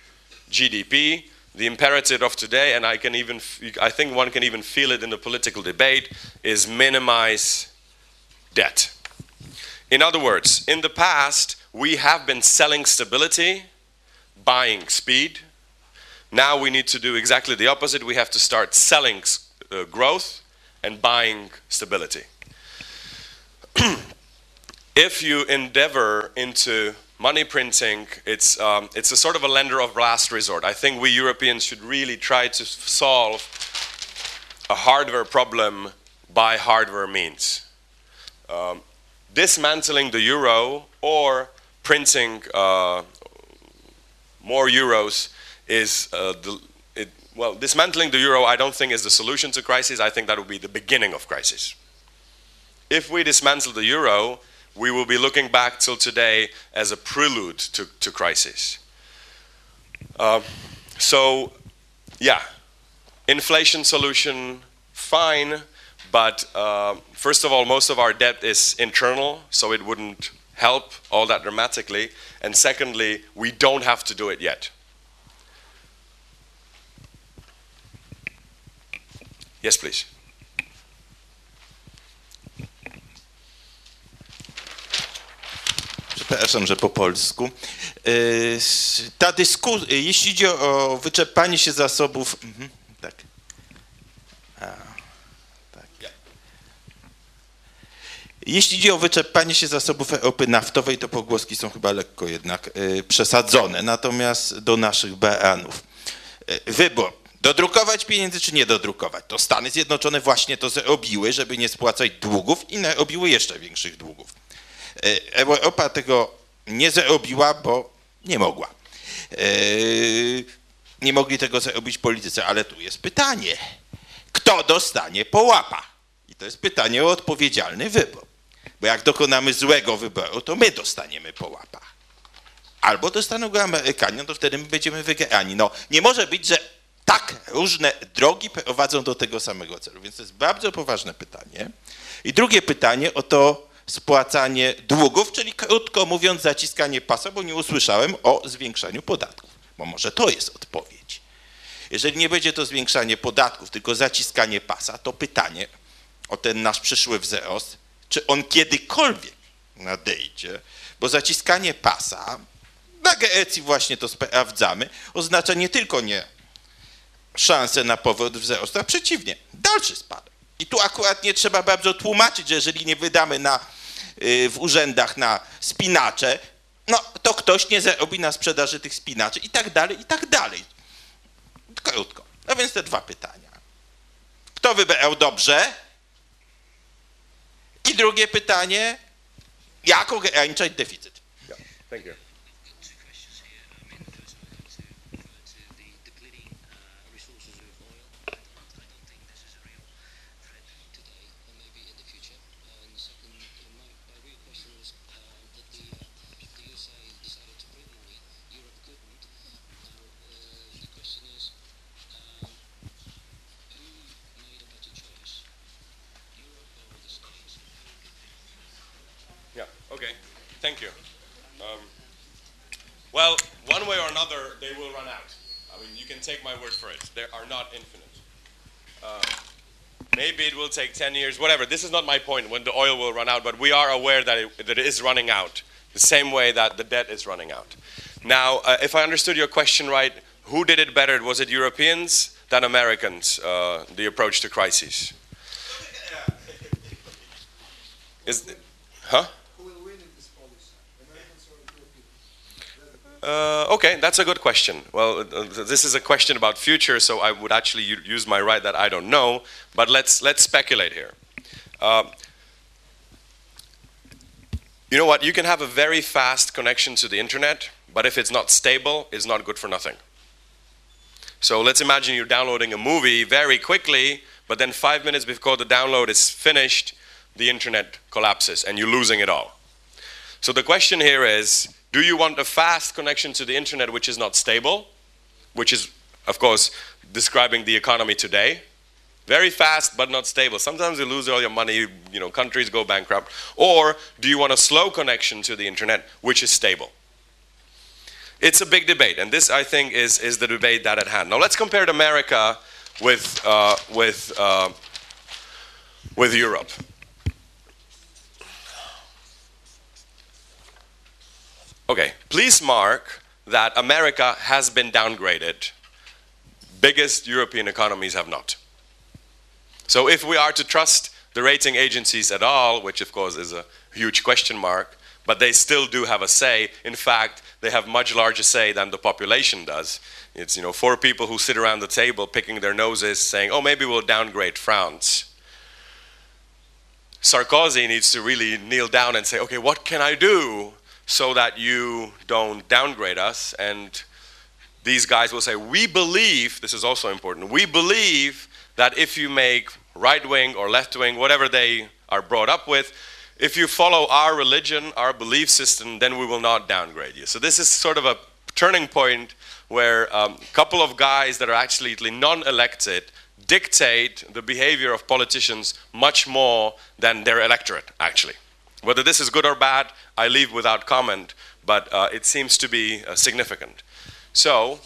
GDP. The imperative of today, and I can even, I think one can even feel it in the political debate, is minimize debt. In other words, in the past, we have been selling stability, buying speed. Now we need to do exactly the opposite. We have to start selling uh, growth and buying stability. if you endeavor into money printing, it's, um, it's a sort of a lender of last resort. I think we Europeans should really try to solve a hardware problem by hardware means. Um, dismantling the euro or printing uh, more euros is uh, the, it, well, dismantling the euro I don't think is the solution to crisis. I think that would be the beginning of crisis. If we dismantle the euro, we will be looking back till today as a prelude to, to crisis. Uh, so, yeah, inflation solution, fine, but uh, first of all, most of our debt is internal, so it wouldn't help all that dramatically. And secondly, we don't have to do it yet. Yes, please. przepraszam, że po polsku. Ta dyskusja, jeśli idzie o wyczerpanie się zasobów, mhm, Jeśli idzie o wyczerpanie się zasobów ropy naftowej, to pogłoski są chyba lekko jednak e, przesadzone. Natomiast do naszych beanów. E, wybór. Dodrukować pieniędzy czy nie dodrukować? To Stany Zjednoczone właśnie to zrobiły, żeby nie spłacać długów i narobiły jeszcze większych długów. E, Europa tego nie zrobiła, bo nie mogła. E, nie mogli tego zrobić politycy, ale tu jest pytanie. Kto dostanie połapa? I to jest pytanie o odpowiedzialny wybór. Bo jak dokonamy złego wyboru, to my dostaniemy połapa. Albo dostaną go Amerykanie, no to wtedy my będziemy wygrani. No, nie może być, że tak różne drogi prowadzą do tego samego celu. Więc to jest bardzo poważne pytanie. I drugie pytanie o to, spłacanie długów, czyli krótko mówiąc zaciskanie pasa, bo nie usłyszałem o zwiększaniu podatków, bo może to jest odpowiedź. Jeżeli nie będzie to zwiększanie podatków, tylko zaciskanie pasa, to pytanie o ten nasz przyszły wzrost, czy on kiedykolwiek nadejdzie, bo zaciskanie pasa, na Grecji właśnie to sprawdzamy, oznacza nie tylko nie szansę na powrót wzrostu, a przeciwnie, dalszy spadek. I tu akurat nie trzeba bardzo tłumaczyć, że jeżeli nie wydamy na Y, w urzędach na spinacze, no to ktoś nie zarobi na sprzedaży tych spinaczy i tak dalej, i tak dalej. Krótko. No więc te dwa pytania. Kto wybrał dobrze? I drugie pytanie, jak ograniczać deficyt? Yeah, thank you. Thank you. Um, well, one way or another, they will run out. I mean, you can take my word for it. They are not infinite. Uh, maybe it will take 10 years, whatever. This is not my point when the oil will run out, but we are aware that it, that it is running out the same way that the debt is running out. Now, uh, if I understood your question right, who did it better? Was it Europeans than Americans, uh, the approach to crises? Is, huh? Uh, okay, that's a good question. Well, uh, this is a question about future, so I would actually use my right that I don't know. But let's let's speculate here. Uh, you know what? You can have a very fast connection to the internet, but if it's not stable, it's not good for nothing. So let's imagine you're downloading a movie very quickly, but then five minutes before the download is finished, the internet collapses and you're losing it all. So the question here is do you want a fast connection to the internet which is not stable, which is, of course, describing the economy today? Very fast but not stable. Sometimes you lose all your money, you know, countries go bankrupt. Or do you want a slow connection to the internet which is stable? It's a big debate, and this, I think, is, is the debate that at hand. Now, let's compare America with, uh, with, uh, with Europe. Okay, please mark that America has been downgraded. Biggest European economies have not. So if we are to trust the rating agencies at all, which of course is a huge question mark, but they still do have a say. In fact, they have much larger say than the population does. It's you know four people who sit around the table picking their noses, saying, "Oh, maybe we'll downgrade France." Sarkozy needs to really kneel down and say, "Okay, what can I do so that you don't downgrade us. And these guys will say, We believe, this is also important, we believe that if you make right wing or left wing, whatever they are brought up with, if you follow our religion, our belief system, then we will not downgrade you. So this is sort of a turning point where a um, couple of guys that are actually non-elected dictate the behavior of politicians much more than their electorate, actually. Whether this is good or bad, I leave without comment, but uh, it seems to be uh, significant. So,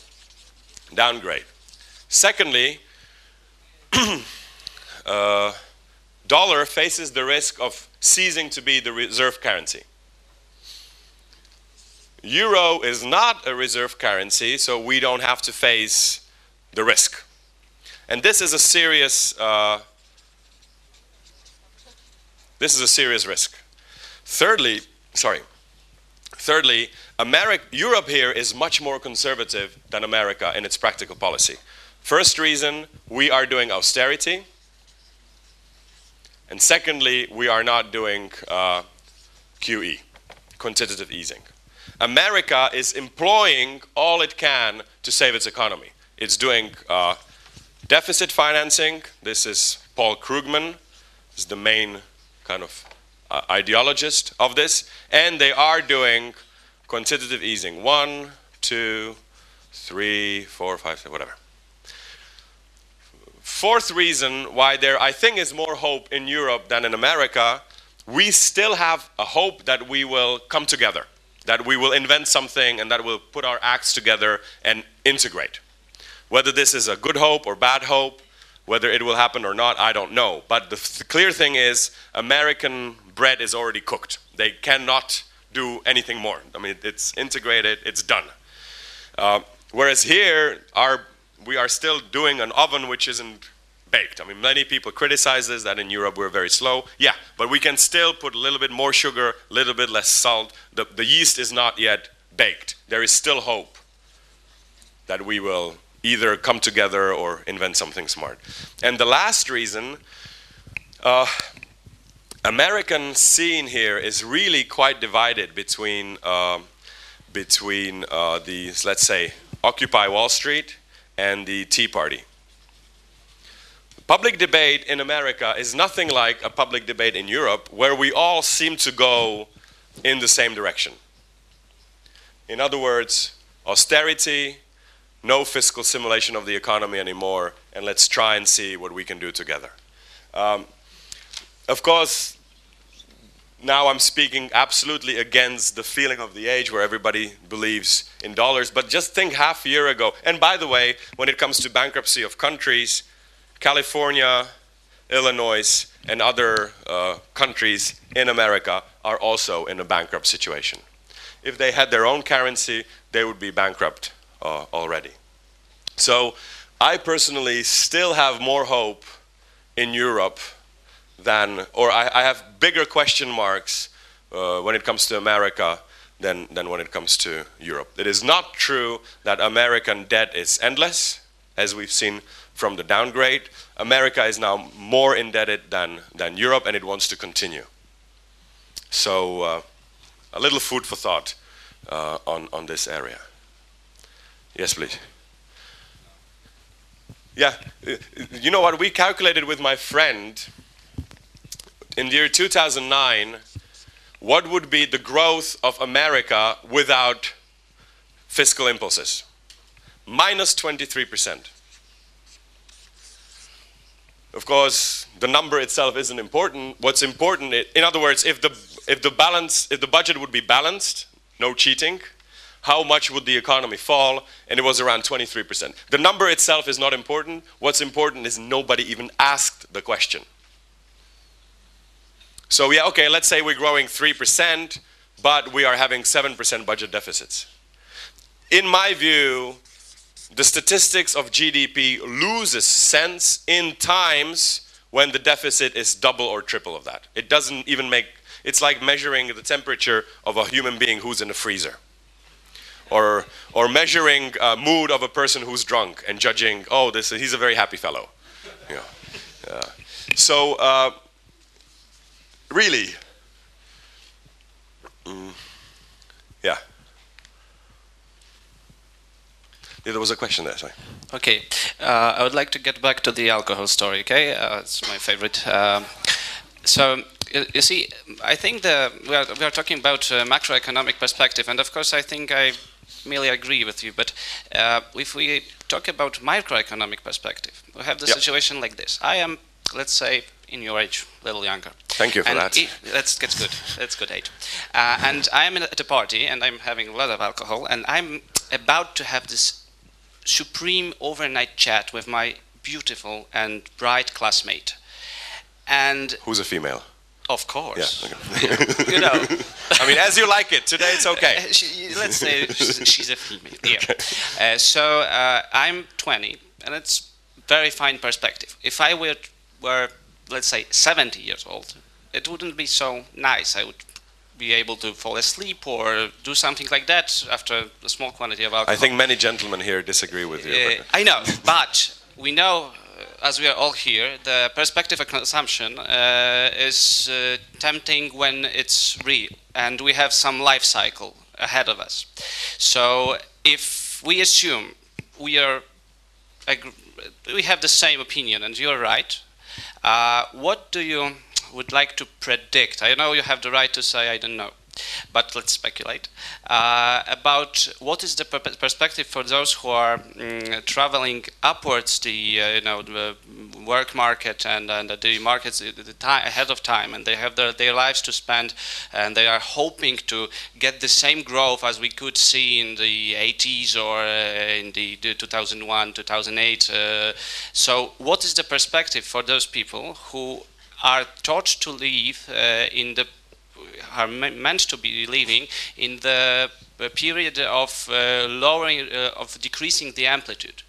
downgrade. Secondly, uh, dollar faces the risk of ceasing to be the reserve currency. Euro is not a reserve currency, so we don't have to face the risk. And this is a serious, uh, this is a serious risk. Thirdly, sorry. Thirdly, America, Europe here is much more conservative than America in its practical policy. First reason, we are doing austerity. And secondly, we are not doing uh, QE, quantitative easing. America is employing all it can to save its economy. It's doing uh, deficit financing. This is Paul Krugman, is the main kind of uh, ideologist of this, and they are doing quantitative easing. One, two, three, four, five, whatever. Fourth reason why there, I think, is more hope in Europe than in America, we still have a hope that we will come together, that we will invent something and that we'll put our acts together and integrate. Whether this is a good hope or bad hope, whether it will happen or not, I don't know. But the, the clear thing is, American bread is already cooked. They cannot do anything more. I mean, it's integrated, it's done. Uh, whereas here, our, we are still doing an oven which isn't baked. I mean, many people criticize this, that in Europe we're very slow. Yeah, but we can still put a little bit more sugar, a little bit less salt. The, the yeast is not yet baked. There is still hope that we will either come together or invent something smart. And the last reason, uh, American scene here is really quite divided between uh, between uh, the let's say Occupy Wall Street and the Tea Party. Public debate in America is nothing like a public debate in Europe, where we all seem to go in the same direction. In other words, austerity, no fiscal simulation of the economy anymore, and let's try and see what we can do together. Um, of course, now I'm speaking absolutely against the feeling of the age where everybody believes in dollars. But just think half a year ago. And by the way, when it comes to bankruptcy of countries, California, Illinois, and other uh, countries in America are also in a bankrupt situation. If they had their own currency, they would be bankrupt uh, already. So I personally still have more hope in Europe than, or I, I have bigger question marks uh, when it comes to America than, than when it comes to Europe. It is not true that American debt is endless, as we've seen from the downgrade. America is now more indebted than, than Europe, and it wants to continue. So, uh, a little food for thought uh, on, on this area. Yes, please. Yeah, uh, you know what? We calculated with my friend in the year 2009 what would be the growth of America without fiscal impulses? Minus 23%. Of course, the number itself isn't important. What's important, in other words, if the, if the balance, if the budget would be balanced, no cheating, how much would the economy fall? And it was around 23%. The number itself is not important. What's important is nobody even asked the question. So yeah, okay, let's say we're growing 3%, but we are having 7% budget deficits. In my view, the statistics of GDP loses sense in times when the deficit is double or triple of that. It doesn't even make, it's like measuring the temperature of a human being who's in a freezer. Or, or measuring uh, mood of a person who's drunk and judging, oh, this, he's a very happy fellow. Yeah. So, uh, really, mm, yeah. Yeah, there was a question there, sorry. Okay, uh, I would like to get back to the alcohol story, okay? Uh, it's my favorite. Um, so, you see, I think the, we, are, we are talking about uh, macroeconomic perspective, and of course I think I merely agree with you, but uh, if we talk about microeconomic perspective, we have the yep. situation like this. I am, let's say, in your age, a little younger. Thank you for and that. It, that's, that's good. That's good age. Uh, and I am at a party, and I'm having a lot of alcohol, and I'm about to have this supreme overnight chat with my beautiful and bright classmate. And who's a female? Of course. Yeah, okay. you know. I mean, as you like it. Today it's okay. Uh, she, let's say she's a female. Yeah. Okay. Uh, so uh, I'm 20, and it's very fine perspective. If I were, were, let's say, 70 years old, it wouldn't be so nice. I would be able to fall asleep or do something like that after a small quantity of alcohol. I think many gentlemen here disagree with you. Uh, I know, but we know, as we are all here, the perspective of consumption uh, is uh, tempting when it's real, and we have some life cycle ahead of us. So if we assume we are, we have the same opinion, and you're right, uh, what do you would like to predict, I know you have the right to say I don't know, but let's speculate uh, about what is the per perspective for those who are mm, traveling upwards the uh, you know the work market and, and the markets the time ahead of time and they have their, their lives to spend and they are hoping to get the same growth as we could see in the 80s or uh, in the, the, 2001 2008 uh, so what is the perspective for those people who are taught to live uh, in the are meant to be living in the period of uh, lowering uh, of decreasing the amplitude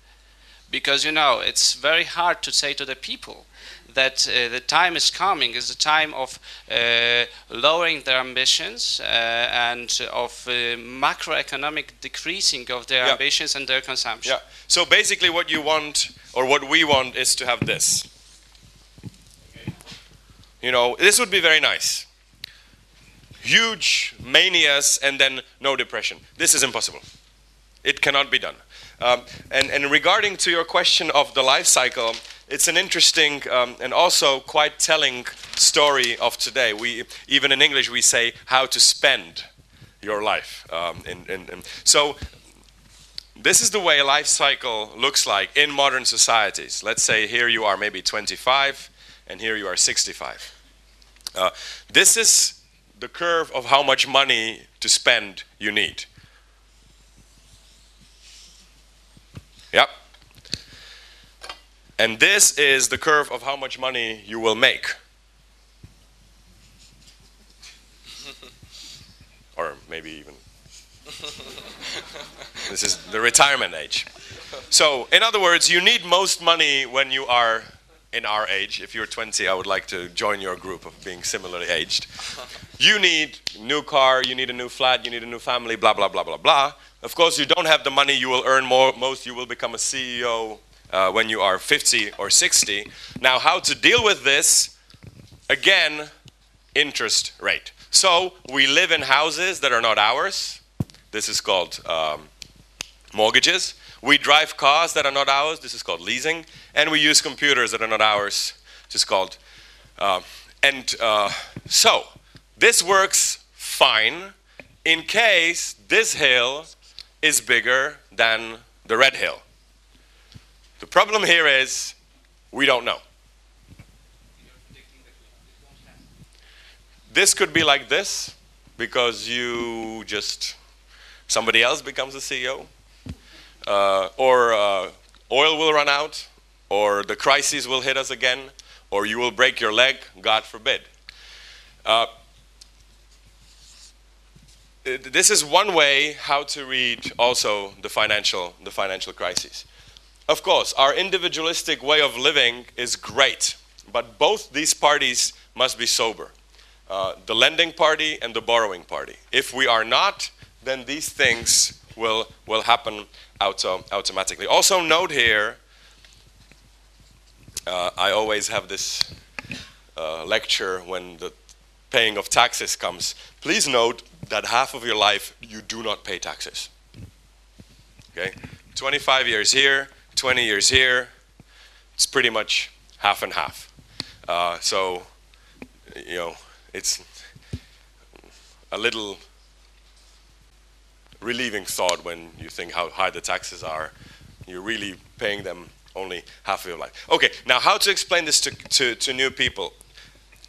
because you know it's very hard to say to the people that uh, the time is coming is the time of uh, lowering their ambitions uh, and of macroeconomic decreasing of their yeah. ambitions and their consumption. Yeah. So basically, what you want or what we want is to have this. You know, this would be very nice. Huge manias and then no depression. This is impossible. It cannot be done. Um, and, and regarding to your question of the life cycle, it's an interesting um, and also quite telling story of today. We even in English we say how to spend your life. Um, in, in, in. So this is the way a life cycle looks like in modern societies. Let's say here you are maybe 25, and here you are 65. Uh, this is the curve of how much money to spend you need. Yep. And this is the curve of how much money you will make. or maybe even. this is the retirement age. So, in other words, you need most money when you are in our age. If you're 20, I would like to join your group of being similarly aged. You need new car, you need a new flat, you need a new family, blah blah blah blah blah. Of course, you don't have the money. You will earn more. Most you will become a CEO uh, when you are 50 or 60. Now, how to deal with this? Again, interest rate. So we live in houses that are not ours. This is called um, mortgages. We drive cars that are not ours. This is called leasing. And we use computers that are not ours. This is called. Uh, and uh, so this works fine in case this hill is bigger than the red hill. The problem here is we don't know. This could be like this because you just, somebody else becomes the CEO. Uh, or uh, oil will run out, or the crises will hit us again, or you will break your leg, God forbid. Uh, this is one way how to read also the financial, the financial crisis. Of course, our individualistic way of living is great, but both these parties must be sober. Uh, the lending party and the borrowing party. If we are not, then these things will, will happen auto, automatically. Also note here, uh, I always have this uh, lecture when the paying of taxes comes. Please note that half of your life you do not pay taxes. Okay? 25 years here, 20 years here, it's pretty much half and half. Uh, so, you know, it's a little relieving thought when you think how high the taxes are. You're really paying them only half of your life. Okay, now how to explain this to, to, to new people?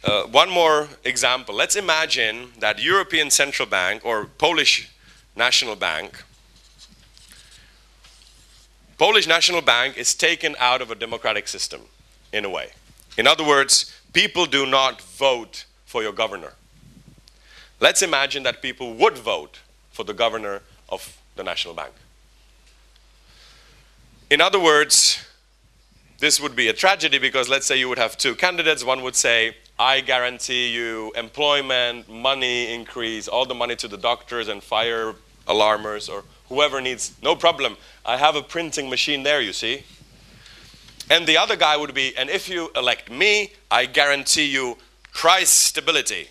Uh, one more example. Let's imagine that European Central Bank or Polish National Bank, Polish National Bank is taken out of a democratic system in a way. In other words, people do not vote for your governor. Let's imagine that people would vote for the governor of the National Bank. In other words, this would be a tragedy because let's say you would have two candidates. One would say, I guarantee you employment, money increase, all the money to the doctors and fire alarmers or whoever needs, no problem. I have a printing machine there, you see. And the other guy would be, and if you elect me, I guarantee you price stability.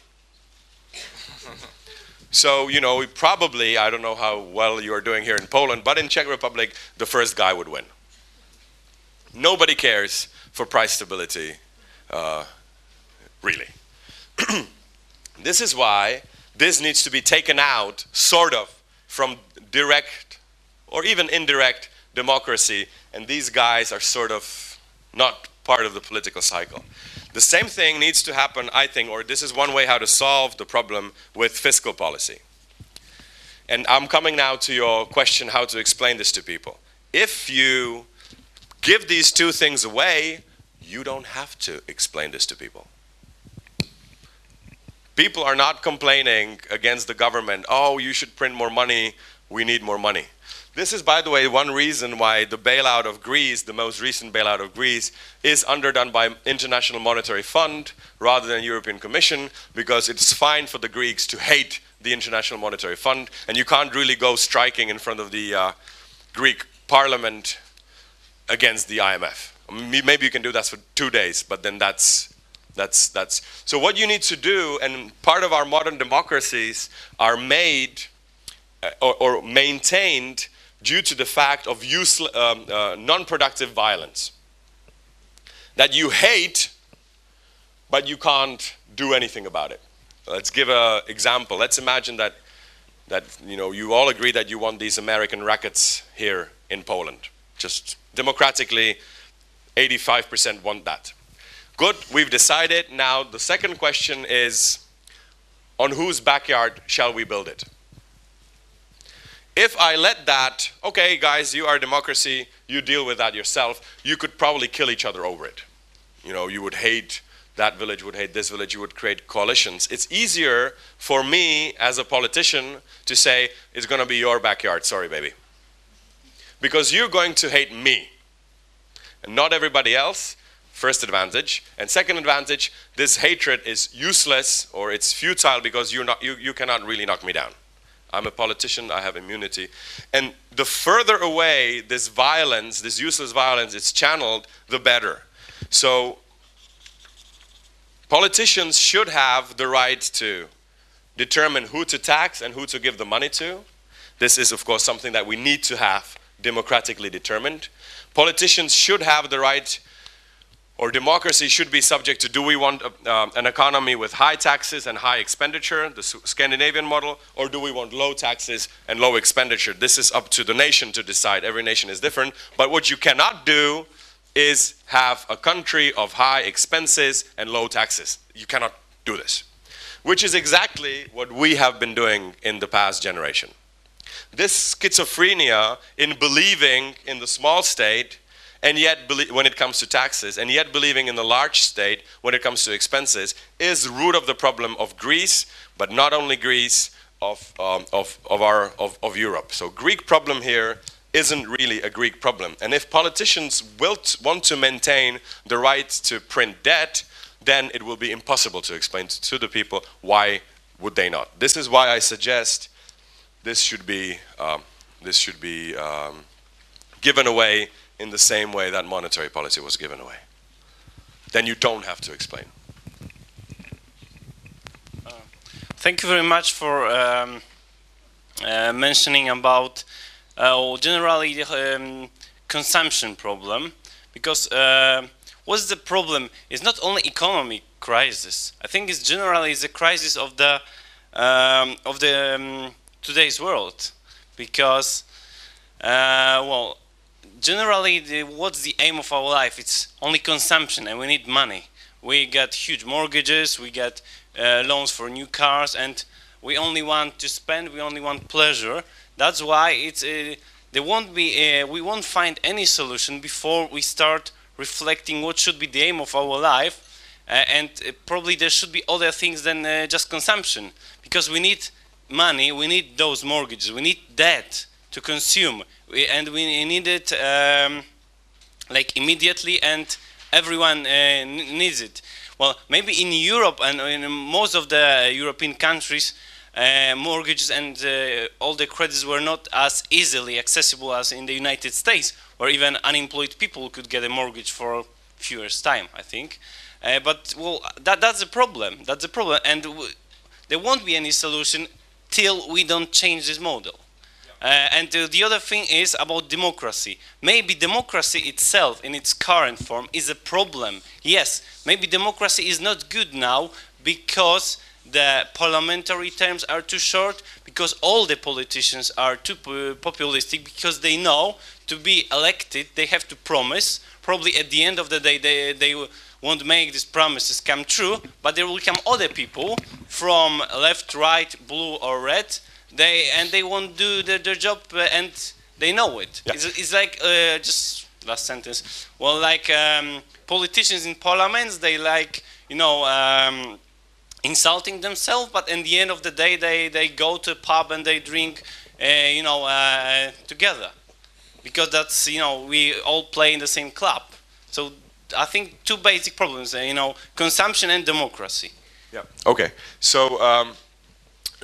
so, you know, probably, I don't know how well you are doing here in Poland, but in Czech Republic, the first guy would win. Nobody cares for price stability. Uh, really. this is why this needs to be taken out, sort of, from direct or even indirect democracy, and these guys are sort of not part of the political cycle. The same thing needs to happen, I think, or this is one way how to solve the problem with fiscal policy. And I'm coming now to your question how to explain this to people. If you give these two things away, you don't have to explain this to people. People are not complaining against the government, oh, you should print more money, we need more money. This is, by the way, one reason why the bailout of Greece, the most recent bailout of Greece, is underdone by International Monetary Fund rather than European Commission, because it's fine for the Greeks to hate the International Monetary Fund, and you can't really go striking in front of the uh, Greek parliament against the IMF. Maybe you can do that for two days, but then that's that's, that's, so what you need to do, and part of our modern democracies are made uh, or, or, maintained due to the fact of useless, um, uh, non-productive violence. That you hate, but you can't do anything about it. Let's give an example. Let's imagine that, that you, know, you all agree that you want these American rackets here in Poland. Just democratically, 85% want that. Good, we've decided. Now, the second question is on whose backyard shall we build it? If I let that, okay, guys, you are democracy, you deal with that yourself, you could probably kill each other over it. You know, you would hate that village, would hate this village, you would create coalitions. It's easier for me as a politician to say, it's going to be your backyard, sorry, baby. Because you're going to hate me and not everybody else. First advantage. And second advantage, this hatred is useless or it's futile because you're not, you, you cannot really knock me down. I'm a politician, I have immunity. And the further away this violence, this useless violence, is channeled, the better. So politicians should have the right to determine who to tax and who to give the money to. This is, of course, something that we need to have democratically determined. Politicians should have the right or democracy should be subject to do we want uh, an economy with high taxes and high expenditure, the Scandinavian model, or do we want low taxes and low expenditure? This is up to the nation to decide. Every nation is different. But what you cannot do is have a country of high expenses and low taxes. You cannot do this, which is exactly what we have been doing in the past generation. This schizophrenia in believing in the small state and yet when it comes to taxes, and yet believing in the large state when it comes to expenses, is the root of the problem of Greece, but not only Greece, of, um, of, of, our, of, of Europe. So Greek problem here isn't really a Greek problem. And if politicians will want to maintain the right to print debt, then it will be impossible to explain to the people why would they not. This is why I suggest this should be, um, this should be um, given away in the same way that monetary policy was given away. Then you don't have to explain. Uh, thank you very much for um, uh, mentioning about uh, generally the um, consumption problem because uh, what's the problem is not only economic crisis I think it's generally the crisis of the um, of the um, today's world because uh, well generally, the, what's the aim of our life? It's only consumption, and we need money. We get huge mortgages, we get uh, loans for new cars, and we only want to spend. We only want pleasure. That's why it's uh, there won't be. Uh, we won't find any solution before we start reflecting what should be the aim of our life, uh, and uh, probably there should be other things than uh, just consumption, because we need money. We need those mortgages. We need debt to consume. We, and we need it um, like immediately and everyone uh, needs it. Well maybe in Europe and in most of the European countries uh, mortgages and uh, all the credits were not as easily accessible as in the United States where even unemployed people could get a mortgage for a few years time I think. Uh, but well that, that's a problem. That's a problem. And there won't be any solution till we don't change this model uh, and the other thing is about democracy. Maybe democracy itself, in its current form, is a problem. Yes, maybe democracy is not good now because the parliamentary terms are too short, because all the politicians are too populistic, because they know to be elected they have to promise. Probably at the end of the day they, they won't make these promises come true, but there will come other people from left, right, blue or red they and they won't do their, their job uh, and they know it. Yeah. It's, it's, like uh, just last sentence. Well, like um, politicians in parliaments, they like you know um, insulting themselves, but in the end of the day, they they go to a pub and they drink, uh, you know, uh, together, because that's you know we all play in the same club. So I think two basic problems, uh, you know, consumption and democracy. Yeah. Okay. So. Um,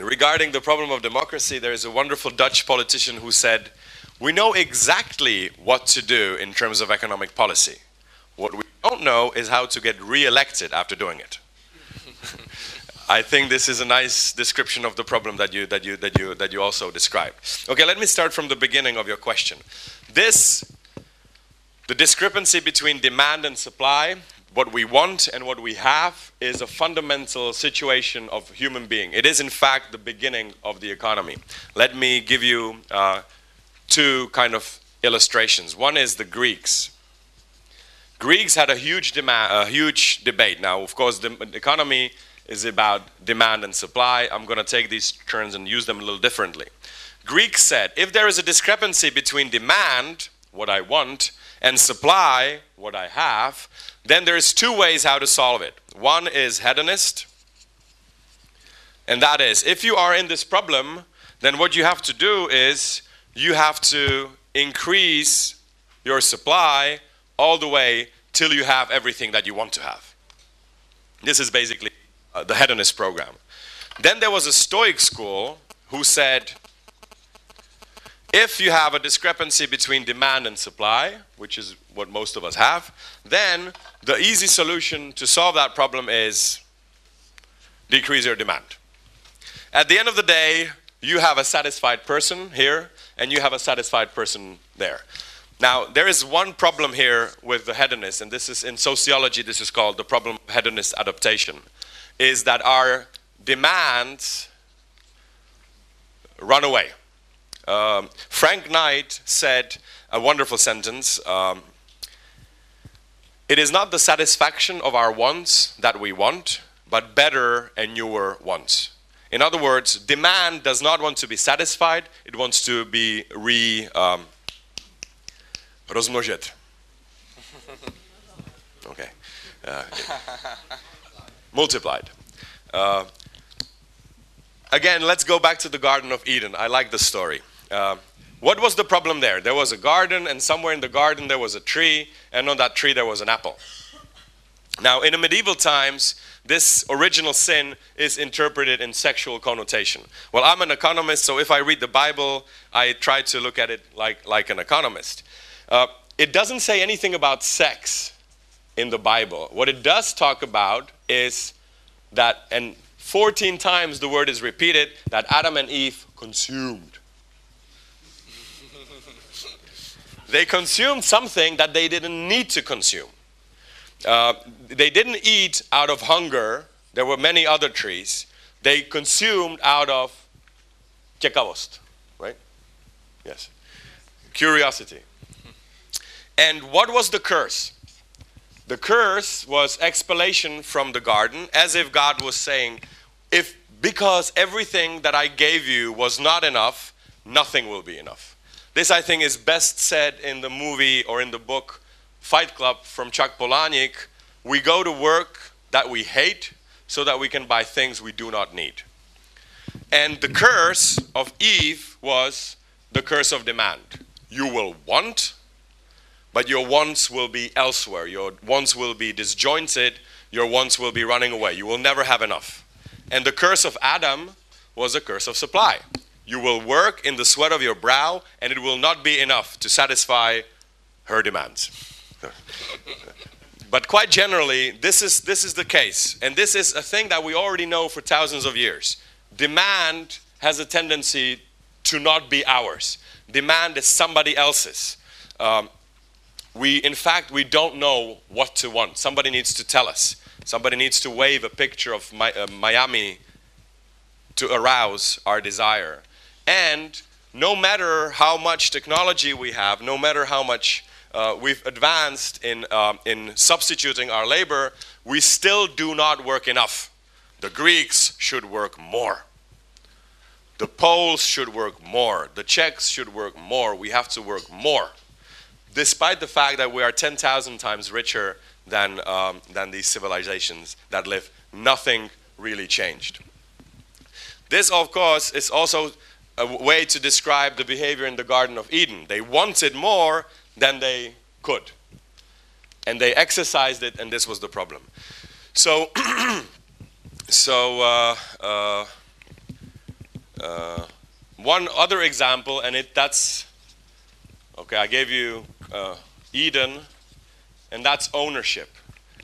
Regarding the problem of democracy, there is a wonderful Dutch politician who said, We know exactly what to do in terms of economic policy. What we don't know is how to get re elected after doing it. I think this is a nice description of the problem that you, that, you, that, you, that you also described. Okay, let me start from the beginning of your question. This, the discrepancy between demand and supply, what we want and what we have is a fundamental situation of human being. It is, in fact, the beginning of the economy. Let me give you uh, two kind of illustrations. One is the Greeks. Greeks had a huge demand, a huge debate. Now, of course, the economy is about demand and supply. I'm going to take these terms and use them a little differently. Greeks said if there is a discrepancy between demand, what I want, and supply, what I have, then there's two ways how to solve it. One is hedonist, and that is if you are in this problem, then what you have to do is you have to increase your supply all the way till you have everything that you want to have. This is basically uh, the hedonist program. Then there was a Stoic school who said if you have a discrepancy between demand and supply, which is what most of us have, then the easy solution to solve that problem is decrease your demand. At the end of the day, you have a satisfied person here and you have a satisfied person there. Now, there is one problem here with the hedonist, and this is in sociology, this is called the problem of hedonist adaptation, is that our demands run away. Um, Frank Knight said a wonderful sentence um, It is not the satisfaction of our wants that we want, but better and newer wants. In other words, demand does not want to be satisfied, it wants to be re um, rozmnožit. Okay. Uh, multiplied. Uh, again, let's go back to the Garden of Eden. I like the story. Uh, what was the problem there? There was a garden, and somewhere in the garden there was a tree, and on that tree there was an apple. Now, in the medieval times, this original sin is interpreted in sexual connotation. Well, I'm an economist, so if I read the Bible, I try to look at it like, like an economist. Uh, it doesn't say anything about sex in the Bible. What it does talk about is that, and 14 times the word is repeated, that Adam and Eve consumed. They consumed something that they didn't need to consume. Uh, they didn't eat out of hunger. There were many other trees. They consumed out of ciekawost, right? Yes. Curiosity. And what was the curse? The curse was expellation from the garden, as if God was saying, if because everything that I gave you was not enough, nothing will be enough. This, I think, is best said in the movie or in the book Fight Club from Chuck Palahniuk. We go to work that we hate so that we can buy things we do not need. And the curse of Eve was the curse of demand. You will want, but your wants will be elsewhere. Your wants will be disjointed. Your wants will be running away. You will never have enough. And the curse of Adam was a curse of supply. You will work in the sweat of your brow, and it will not be enough to satisfy her demands. but quite generally, this is, this is the case. And this is a thing that we already know for thousands of years. Demand has a tendency to not be ours, demand is somebody else's. Um, we, in fact, we don't know what to want. Somebody needs to tell us. Somebody needs to wave a picture of uh, Miami to arouse our desire. And no matter how much technology we have, no matter how much uh, we've advanced in, um, in substituting our labor, we still do not work enough. The Greeks should work more. The Poles should work more. The Czechs should work more. We have to work more. Despite the fact that we are 10,000 times richer than, um, than these civilizations that live, nothing really changed. This, of course, is also a way to describe the behavior in the Garden of Eden. They wanted more than they could. And they exercised it, and this was the problem. So, so uh, uh, uh, one other example, and it that's okay. I gave you uh, Eden, and that's ownership.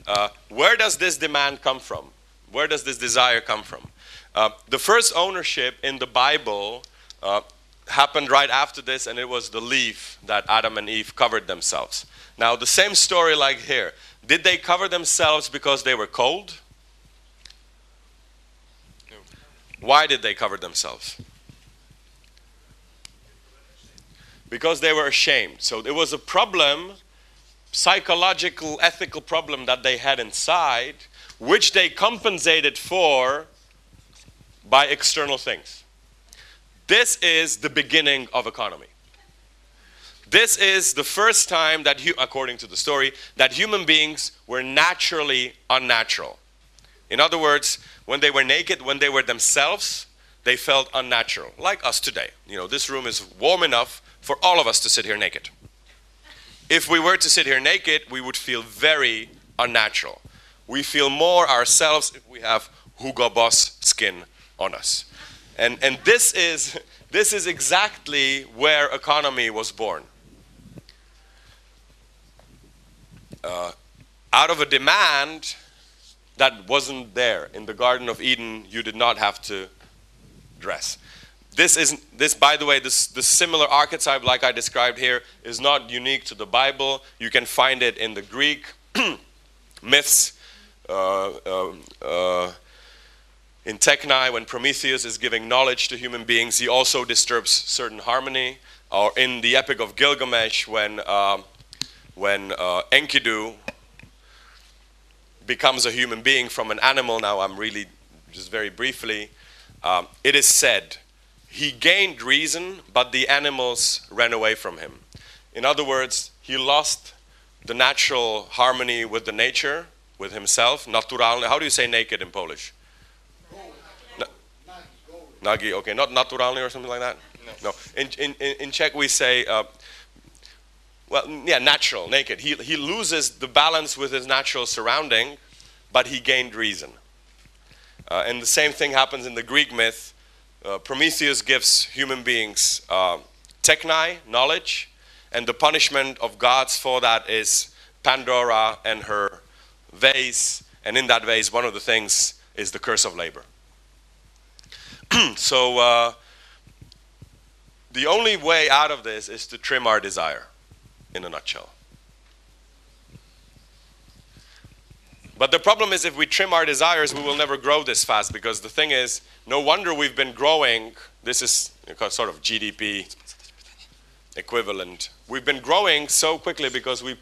Uh, where does this demand come from? Where does this desire come from? Uh, the first ownership in the Bible uh, happened right after this, and it was the leaf that Adam and Eve covered themselves. Now, the same story like here. Did they cover themselves because they were cold? No. Why did they cover themselves? Because they were ashamed. So it was a problem, psychological, ethical problem that they had inside, which they compensated for by external things. This is the beginning of economy. This is the first time that, according to the story, that human beings were naturally unnatural. In other words, when they were naked, when they were themselves, they felt unnatural, like us today. You know, this room is warm enough for all of us to sit here naked. If we were to sit here naked, we would feel very unnatural. We feel more ourselves if we have Hugo Boss skin on us. And, and this, is, this is exactly where economy was born. Uh, out of a demand that wasn't there in the Garden of Eden, you did not have to dress. This is this, by the way, this the similar archetype, like I described here, is not unique to the Bible. You can find it in the Greek myths. Uh, uh, uh, in Techni, when Prometheus is giving knowledge to human beings, he also disturbs certain harmony. Or in the Epic of Gilgamesh, when um, when uh, Enkidu becomes a human being from an animal. Now, I'm really just very briefly. Um, it is said he gained reason, but the animals ran away from him. In other words, he lost the natural harmony with the nature, with himself. Naturalny. How do you say naked in Polish? Nagi, okay, not naturalny or something like that? No. In, in, in Czech, we say, uh, well, yeah, natural, naked. He, he loses the balance with his natural surrounding, but he gained reason. Uh, and the same thing happens in the Greek myth. Uh, Prometheus gives human beings uh, techni, knowledge, and the punishment of gods for that is Pandora and her vase. And in that vase, one of the things is the curse of labor. so, uh, the only way out of this is to trim our desire, in a nutshell. But the problem is, if we trim our desires, we will never grow this fast because the thing is, no wonder we've been growing. This is sort of GDP equivalent. We've been growing so quickly because we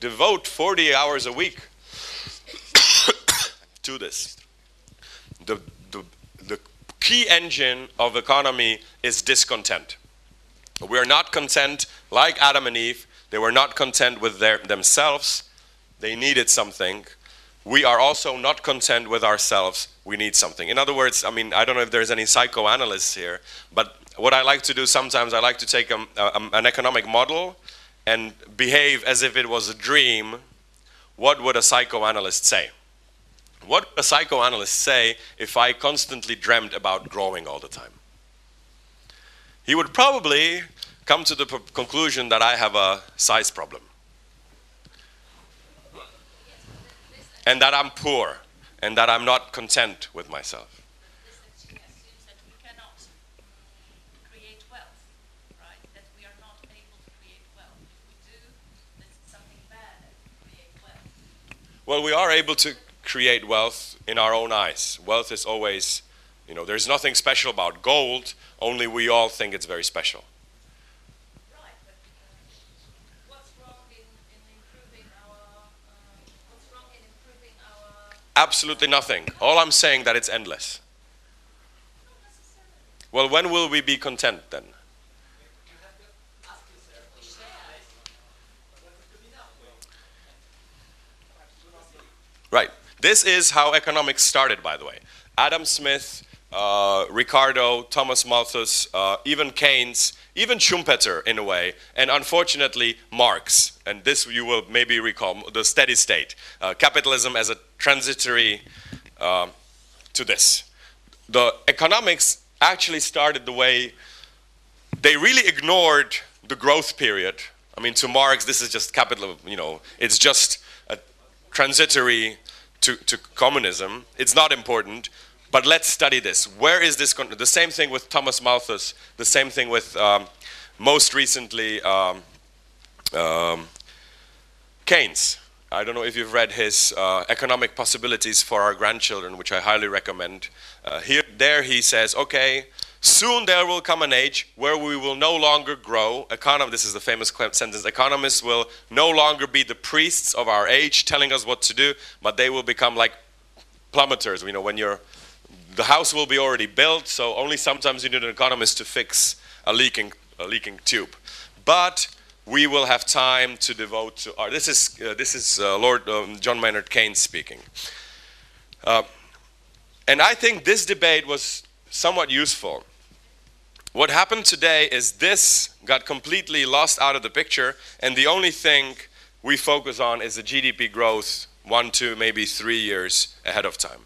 devote 40 hours a week to this. The, key engine of economy is discontent. We are not content, like Adam and Eve, they were not content with their, themselves, they needed something we are also not content with ourselves. We need something. In other words, I mean, I don't know if there's any psychoanalysts here, but what I like to do sometimes, I like to take a, a, an economic model and behave as if it was a dream. What would a psychoanalyst say? What a psychoanalyst say if I constantly dreamed about growing all the time? He would probably come to the conclusion that I have a size problem. and that I'm poor and that I'm not content with myself. Well, we are able to create wealth in our own eyes. Wealth is always, you know, there's nothing special about gold, only we all think it's very special. Absolutely nothing. All I'm saying that it's endless. Well, when will we be content then? Right. This is how economics started, by the way. Adam Smith, uh, Ricardo, Thomas Malthus, uh, even Keynes, even Schumpeter in a way, and unfortunately Marx. And this you will maybe recall the steady state, uh, capitalism as a transitory uh, to this. The economics actually started the way they really ignored the growth period. I mean, to Marx, this is just capital, you know, it's just a transitory to, to communism. It's not important, but let's study this. Where is this? the same thing with Thomas Malthus, the same thing with um, most recently um, um, Keynes. I don't know if you've read his uh, Economic Possibilities for Our Grandchildren, which I highly recommend. Uh, here, there he says, okay, soon there will come an age where we will no longer grow. Econom- this is the famous sentence. Economists will no longer be the priests of our age telling us what to do, but they will become like plummeters. You know, when you're the house will be already built, so only sometimes you need an economist to fix a leaking a leaking tube. But we will have time to devote to our. This is uh, this is uh, Lord um, John Maynard Keynes speaking. Uh, and I think this debate was somewhat useful. What happened today is this got completely lost out of the picture, and the only thing we focus on is the GDP growth one, two, maybe three years ahead of time.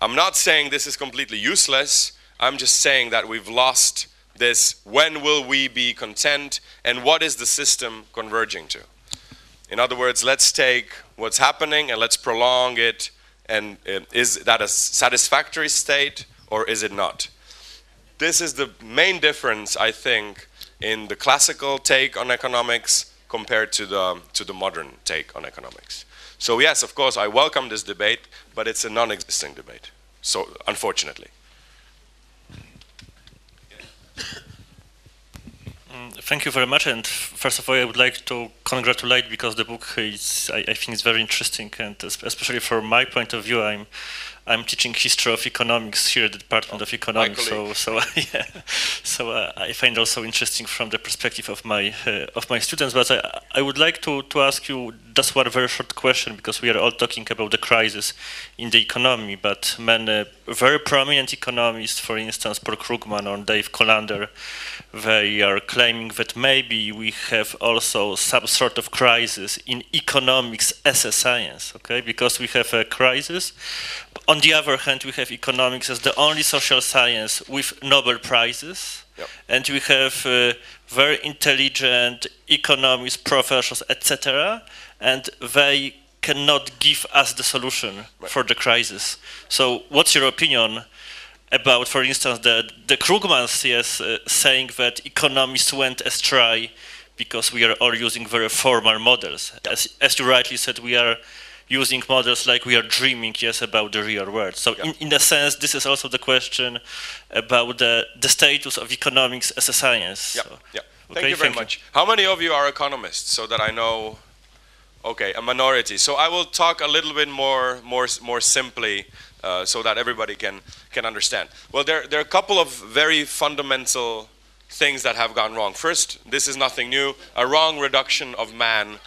I'm not saying this is completely useless. I'm just saying that we've lost this when will we be content and what is the system converging to. In other words, let's take what's happening and let's prolong it. And is that a satisfactory state or is it not? This is the main difference, I think, in the classical take on economics compared to the, to the modern take on economics. So yes, of course, I welcome this debate, but it's a non-existing debate. So unfortunately. Mm, thank you very much. And first of all, I would like to congratulate because the book is, I, I think, is very interesting, and especially from my point of view, I'm I'm teaching history of economics here at the Department oh, of Economics. So, so yeah, so uh, I find also interesting from the perspective of my uh, of my students. But I, I would like to to ask you just one very short question because we are all talking about the crisis in the economy, but many very prominent economists, for instance, Paul Krugman or Dave Colander, they are claiming that maybe we have also some sort of crisis in economics as a science. Okay, because we have a crisis on the other hand, we have economics as the only social science with Nobel Prizes, yep. and we have uh, very intelligent economists, professors, etc., and they cannot give us the solution right. for the crisis. So, what's your opinion about, for instance, the the Krugmans yes, uh, saying that economists went astray because we are all using very formal models? As, as you rightly said, we are using models like we are dreaming, yes, about the real world. So yeah. in, in a sense, this is also the question about the, the status of economics as a science. Yeah, so, yeah. Thank okay, you very thank much. You. How many of you are economists so that I know? Okay, a minority. So I will talk a little bit more, more, more simply uh, so that everybody can, can understand. Well, there, there are a couple of very fundamental things that have gone wrong. First, this is nothing new, a wrong reduction of man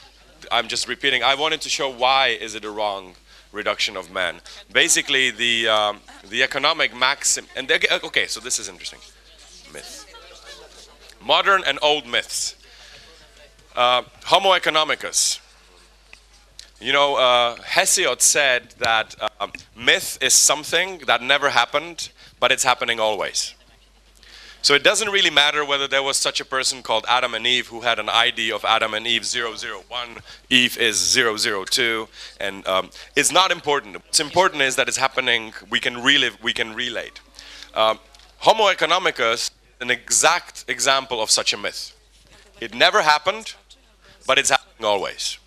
I'm just repeating. I wanted to show why is it a wrong reduction of man. Basically, the um, the economic maxim. And okay, so this is interesting. Myth. Modern and old myths. Uh, Homo economicus. You know, uh, Hesiod said that uh, myth is something that never happened, but it's happening always. So it doesn't really matter whether there was such a person called Adam and Eve who had an ID of Adam and Eve 001, Eve is 002, and um, it's not important. What's important is that it's happening, we can relive, we can relate. Um, Homo economicus an exact example of such a myth. It never happened, but it's happening always.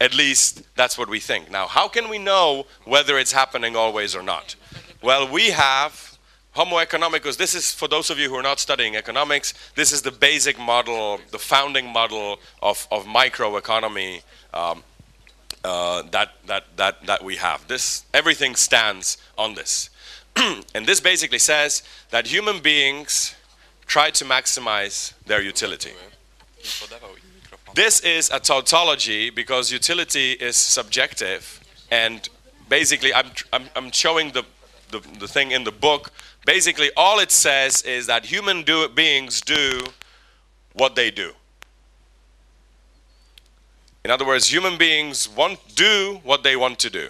At least that's what we think. Now, how can we know whether it's happening always or not? Well, we have Homo economicus, this is, for those of you who are not studying economics, this is the basic model, the founding model of, of microeconomy um, uh, that, that, that, that we have. This, everything stands on this. and this basically says that human beings try to maximize their utility. This is a tautology because utility is subjective and basically I'm, I'm, I'm showing the, the, the thing in the book Basically, all it says is that human do, beings do what they do. In other words, human beings want do what they want to do.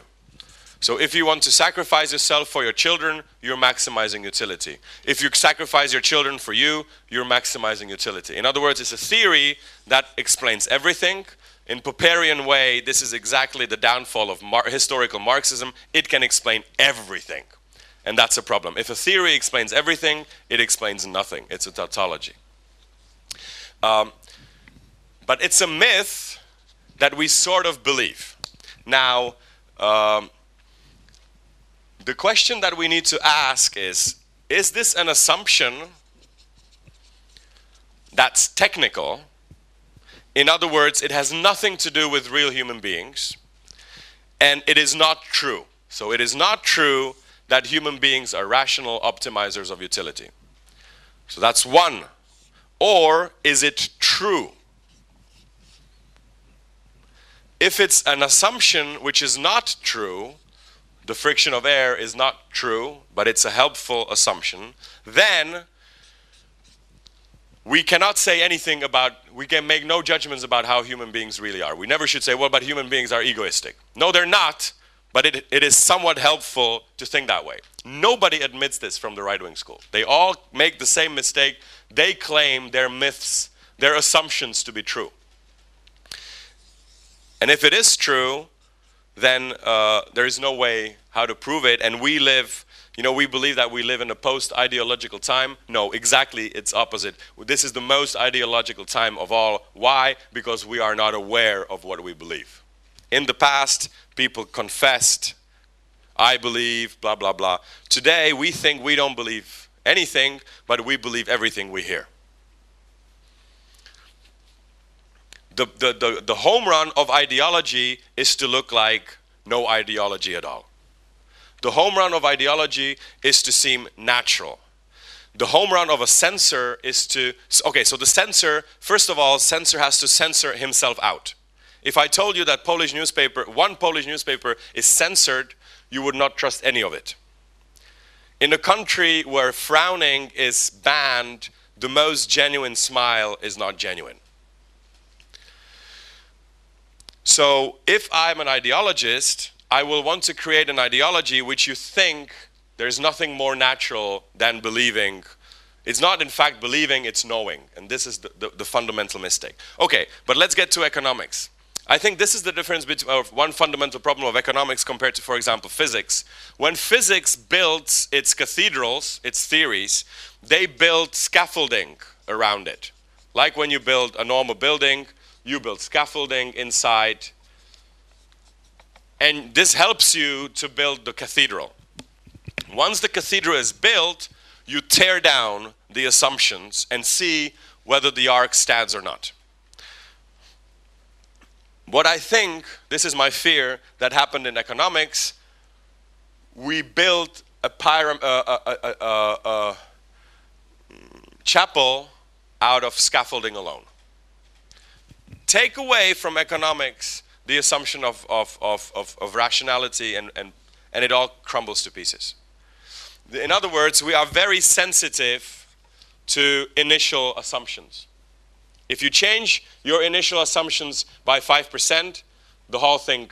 So if you want to sacrifice yourself for your children, you're maximizing utility. If you sacrifice your children for you, you're maximizing utility. In other words, it's a theory that explains everything. In Popperian way, this is exactly the downfall of Mar historical Marxism. It can explain everything. And that's a problem. If a theory explains everything, it explains nothing. It's a tautology. Um, but it's a myth that we sort of believe. Now, um, the question that we need to ask is is this an assumption that's technical? In other words, it has nothing to do with real human beings, and it is not true. So it is not true that human beings are rational optimizers of utility. So that's one. Or is it true? If it's an assumption which is not true, the friction of air is not true, but it's a helpful assumption, then we cannot say anything about, we can make no judgments about how human beings really are. We never should say, well, but human beings are egoistic. No, they're not, but it, it is somewhat helpful to think that way. Nobody admits this from the right wing school. They all make the same mistake. They claim their myths, their assumptions to be true. And if it is true, then uh, there is no way how to prove it. And we live, you know, we believe that we live in a post ideological time. No, exactly, it's opposite. This is the most ideological time of all. Why? Because we are not aware of what we believe. In the past, people confessed, I believe, blah, blah, blah. Today, we think we don't believe anything, but we believe everything we hear. the, the, the, the home run of ideology is to look like no ideology at all. The home run of ideology is to seem natural. The home run of a censor is to, okay, so the censor, first of all, censor has to censor himself out. If I told you that Polish newspaper, one Polish newspaper is censored, you would not trust any of it. In a country where frowning is banned, the most genuine smile is not genuine. So if I'm an ideologist, I will want to create an ideology which you think there's nothing more natural than believing. It's not, in fact, believing, it's knowing. And this is the, the, the fundamental mistake. Okay, but let's get to economics. I think this is the difference between uh, one fundamental problem of economics compared to, for example, physics. When physics builds its cathedrals, its theories, they build scaffolding around it. Like when you build a normal building, you build scaffolding inside, and this helps you to build the cathedral. Once the cathedral is built, you tear down the assumptions and see whether the ark stands or not. What I think, this is my fear, that happened in economics, we built a, pyram- uh, uh, uh, chapel out of scaffolding alone take away from economics the assumption of, of, of, of, of rationality and, and, and it all crumbles to pieces. In other words, we are very sensitive to initial assumptions. If you change your initial assumptions by 5%, the whole thing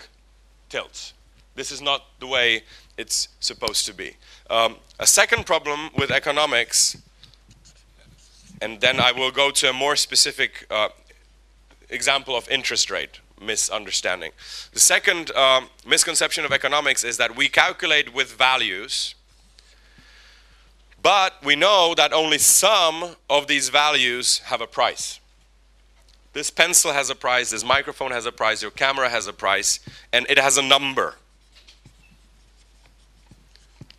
tilts. This is not the way it's supposed to be. Um, a second problem with economics, and then I will go to a more specific uh, example of interest rate misunderstanding. The second um, misconception of economics is that we calculate with values, but we know that only some of these values have a price. This pencil has a price, this microphone has a price, your camera has a price, and it has a number.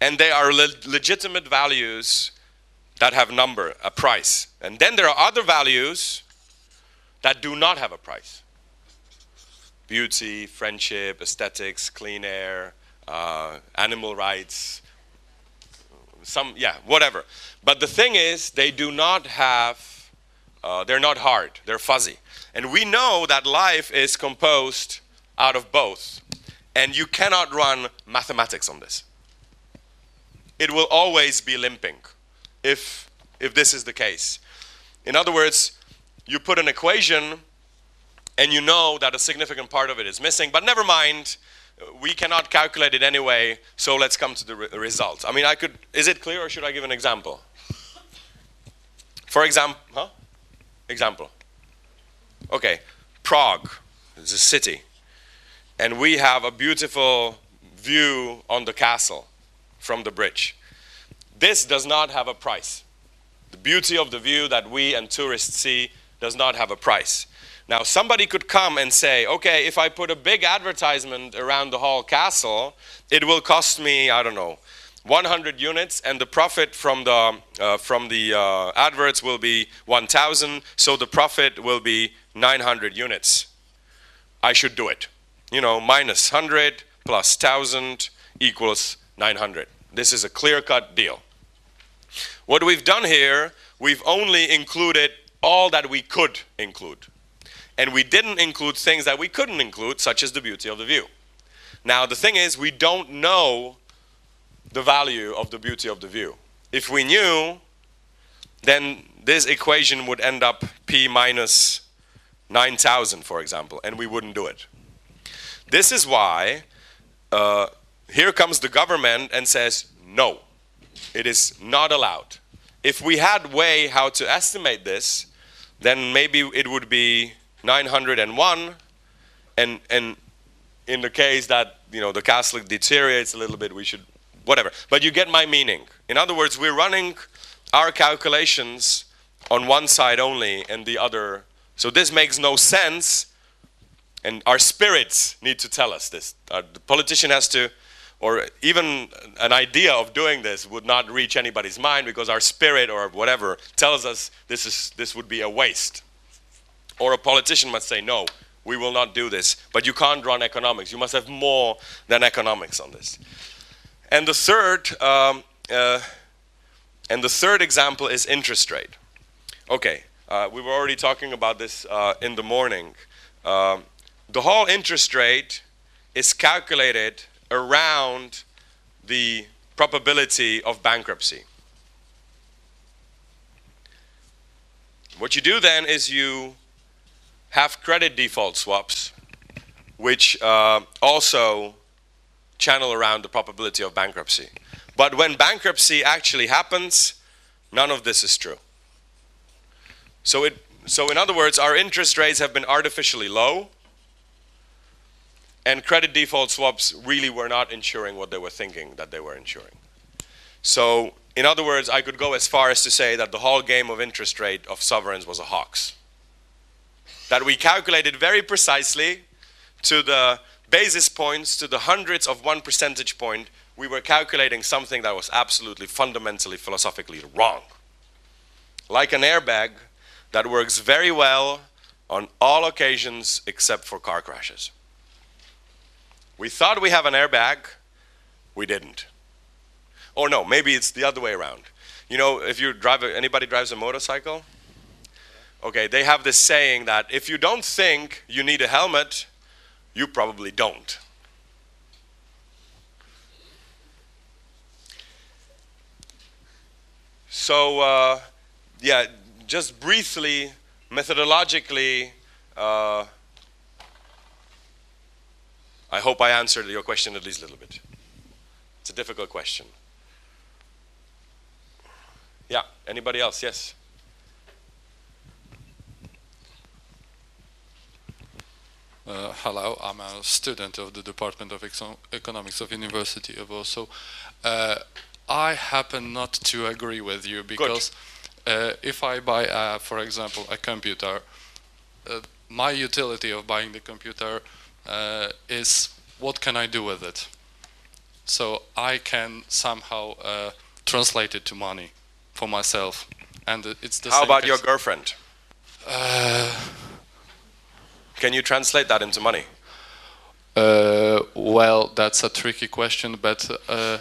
And they are le legitimate values that have number, a price. And then there are other values that do not have a price. Beauty, friendship, aesthetics, clean air, uh, animal rights, some, yeah, whatever. But the thing is, they do not have, uh, they're not hard, they're fuzzy. And we know that life is composed out of both. And you cannot run mathematics on this. It will always be limping if, if this is the case. In other words, you put an equation and you know that a significant part of it is missing, but never mind, we cannot calculate it anyway, so let's come to the re result. I mean, I could, is it clear or should I give an example? For example, huh? Example. Okay, Prague is a city, and we have a beautiful view on the castle from the bridge. This does not have a price. The beauty of the view that we and tourists see does not have a price. Now, somebody could come and say, okay, if I put a big advertisement around the whole castle, it will cost me, I don't know, 100 units, and the profit from the, uh, from the uh, adverts will be 1,000, so the profit will be 900 units. I should do it. You know, minus 100 plus 1,000 equals 900. This is a clear-cut deal. What we've done here, we've only included all that we could include. And we didn't include things that we couldn't include, such as the beauty of the view. Now, the thing is, we don't know the value of the beauty of the view. If we knew, then this equation would end up p minus 9,000, for example, and we wouldn't do it. This is why uh, here comes the government and says, no, it is not allowed. If we had way how to estimate this, then maybe it would be 901, and, and in the case that you know the castle deteriorates a little bit, we should whatever. But you get my meaning. In other words, we're running our calculations on one side only and the other. So this makes no sense. And our spirits need to tell us this. Uh, the politician has to, or even an idea of doing this would not reach anybody's mind because our spirit or whatever tells us this, is, this would be a waste. Or a politician must say, no, we will not do this. But you can't run economics. You must have more than economics on this. And the third, um, uh, and the third example is interest rate. Okay, uh, we were already talking about this uh, in the morning. Um, the whole interest rate is calculated around the probability of bankruptcy. What you do then is you have credit default swaps, which uh, also channel around the probability of bankruptcy. But when bankruptcy actually happens, none of this is true. So, it, so in other words, our interest rates have been artificially low, and credit default swaps really were not insuring what they were thinking that they were insuring. So, in other words, I could go as far as to say that the whole game of interest rate of sovereigns was a hoax that we calculated very precisely to the basis points, to the hundredths of one percentage point, we were calculating something that was absolutely fundamentally philosophically wrong. Like an airbag that works very well on all occasions except for car crashes. We thought we have an airbag, we didn't. Or no, maybe it's the other way around. You know, if you drive, a, anybody drives a motorcycle, Okay, they have this saying that if you don't think you need a helmet, you probably don't. So, uh, yeah, just briefly, methodologically, uh, I hope I answered your question at least a little bit. It's a difficult question. Yeah, anybody else? Yes. Uh, hello, I'm a student of the Department of Exo Economics of University of Warsaw. Uh, I happen not to agree with you because uh, if I buy, uh, for example, a computer, uh, my utility of buying the computer uh, is what can I do with it? So I can somehow translate it to money for myself, and it's the How about case. your girlfriend? Can you translate that into money? Uh, well, that's a tricky question, but uh,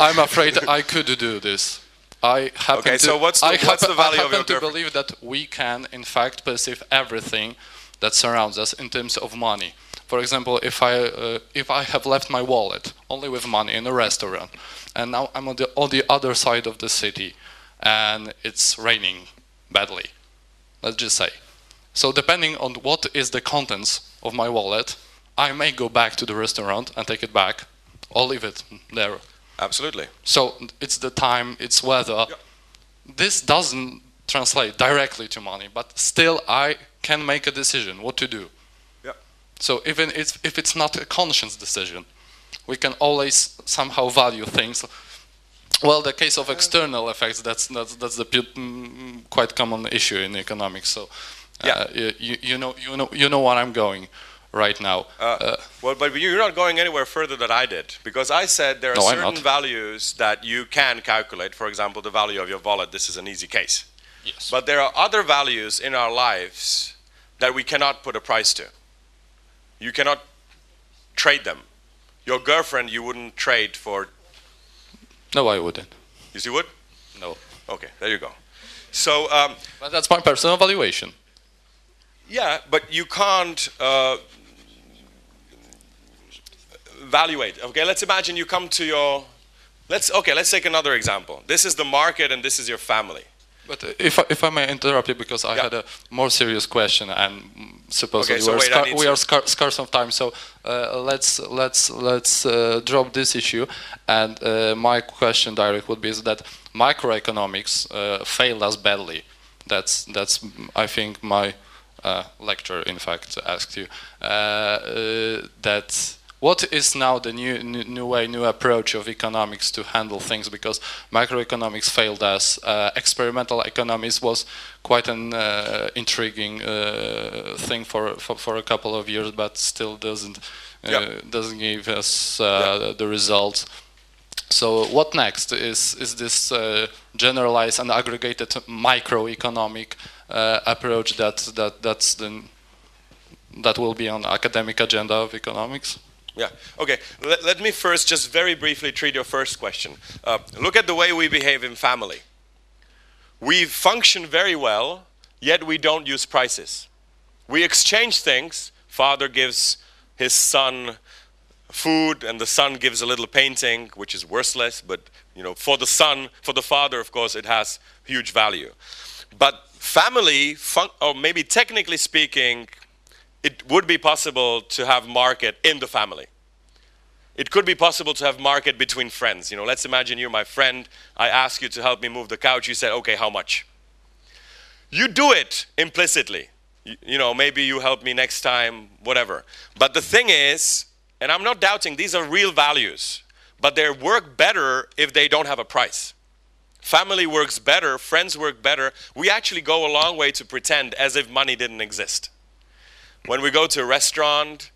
I'm afraid I could do this. I happen Okay, to, so what's the- I what's the value I of your to believe that we can, in fact, perceive everything that surrounds us in terms of money. For example, if I uh, if I have left my wallet only with money in a restaurant, and now I'm on the on the other side of the city, and it's raining badly, let's just say. So depending on what is the contents of my wallet, I may go back to the restaurant and take it back, or leave it there. Absolutely. So it's the time, it's weather. This doesn't translate directly to money, but still I can make a decision what to do. Yeah. So even it's, if it's not a conscious decision, we can always somehow value things. Well, the case of external effects, that's that's, that's the mm, quite common issue in economics. So, uh, Yeah. you, you know you know you know where I'm going right now. Uh, well, but you're not going anywhere further than I did because I said there are No, certain values that you can calculate. For example, the value of your wallet. This is an easy case. yes. But there are other values in our lives that we cannot put a price to. You cannot trade them. your girlfriend you wouldn't trade for. No, I wouldn't. You would? No. Okay, there you go. So, um, but that's my personal valuation. Yeah, but you can't uh, evaluate. Okay, let's imagine you come to your. Let's okay. Let's take another example. This is the market, and this is your family. But if I, if I may interrupt you because I Yeah. had a more serious question and supposedly Okay, so we're wait, scar- we are scar- scarce of time. So uh, let's let's let's uh, drop this issue. And uh, my question direct would be is that microeconomics uh, failed us badly. That's that's I think my uh, lecture in fact asked you uh, uh, that what is now the new, new new way new approach of economics to handle things because microeconomics failed us uh, experimental economics was quite an uh, intriguing uh, thing for, for for a couple of years but still doesn't uh, Yeah. doesn't give us uh, the results so what next is is this uh, generalized and aggregated microeconomic uh, approach that that that's the that will be on academic agenda of economics? Yeah. Okay. Let, let me first just very briefly treat your first question. Uh, look at the way we behave in family. We function very well, yet we don't use prices. We exchange things. Father gives his son food, and the son gives a little painting, which is worthless. But you know, for the son, for the father, of course, it has huge value. But family, or maybe technically speaking, it would be possible to have market in the family. It could be possible to have market between friends. You know, let's imagine you're my friend. I ask you to help me move the couch. You said, okay, how much? You do it implicitly. You, you know, maybe you help me next time, whatever. But the thing is, and I'm not doubting, these are real values, but they work better if they don't have a price. Family works better, friends work better. We actually go a long way to pretend as if money didn't exist when we go to a restaurant,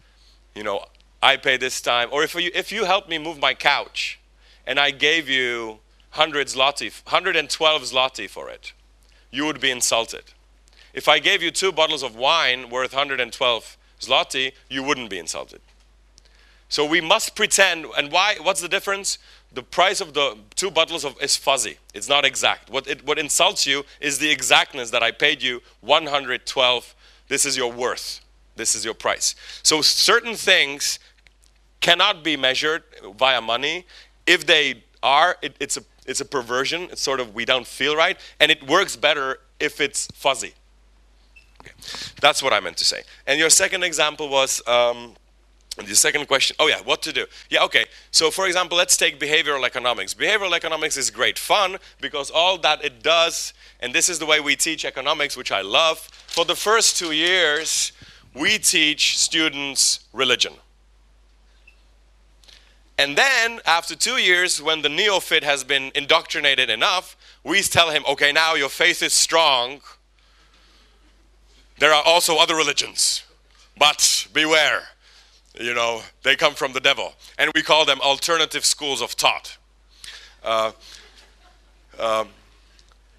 you know, I pay this time. Or if you, if you help me move my couch and I gave you 100 zloty, 112 zloty for it, you would be insulted. If I gave you two bottles of wine worth 112 zloty, you wouldn't be insulted. So we must pretend. And why? What's the difference? The price of the two bottles of is fuzzy. It's not exact. What it, what insults you is the exactness that I paid you 112. This is your worth. This is your price. So certain things cannot be measured via money. If they are, it, it's a it's a perversion. It's sort of we don't feel right, and it works better if it's fuzzy. Okay. That's what I meant to say. And your second example was. Um, the second question, oh yeah, what to do? Yeah, okay. So for example, let's take behavioral economics. Behavioral economics is great fun because all that it does, and this is the way we teach economics, which I love. For the first two years, we teach students religion. And then, after two years, when the neophyte has been indoctrinated enough, we tell him, okay, now your faith is strong. There are also other religions, but beware you know, they come from the devil. And we call them alternative schools of thought. Uh, um,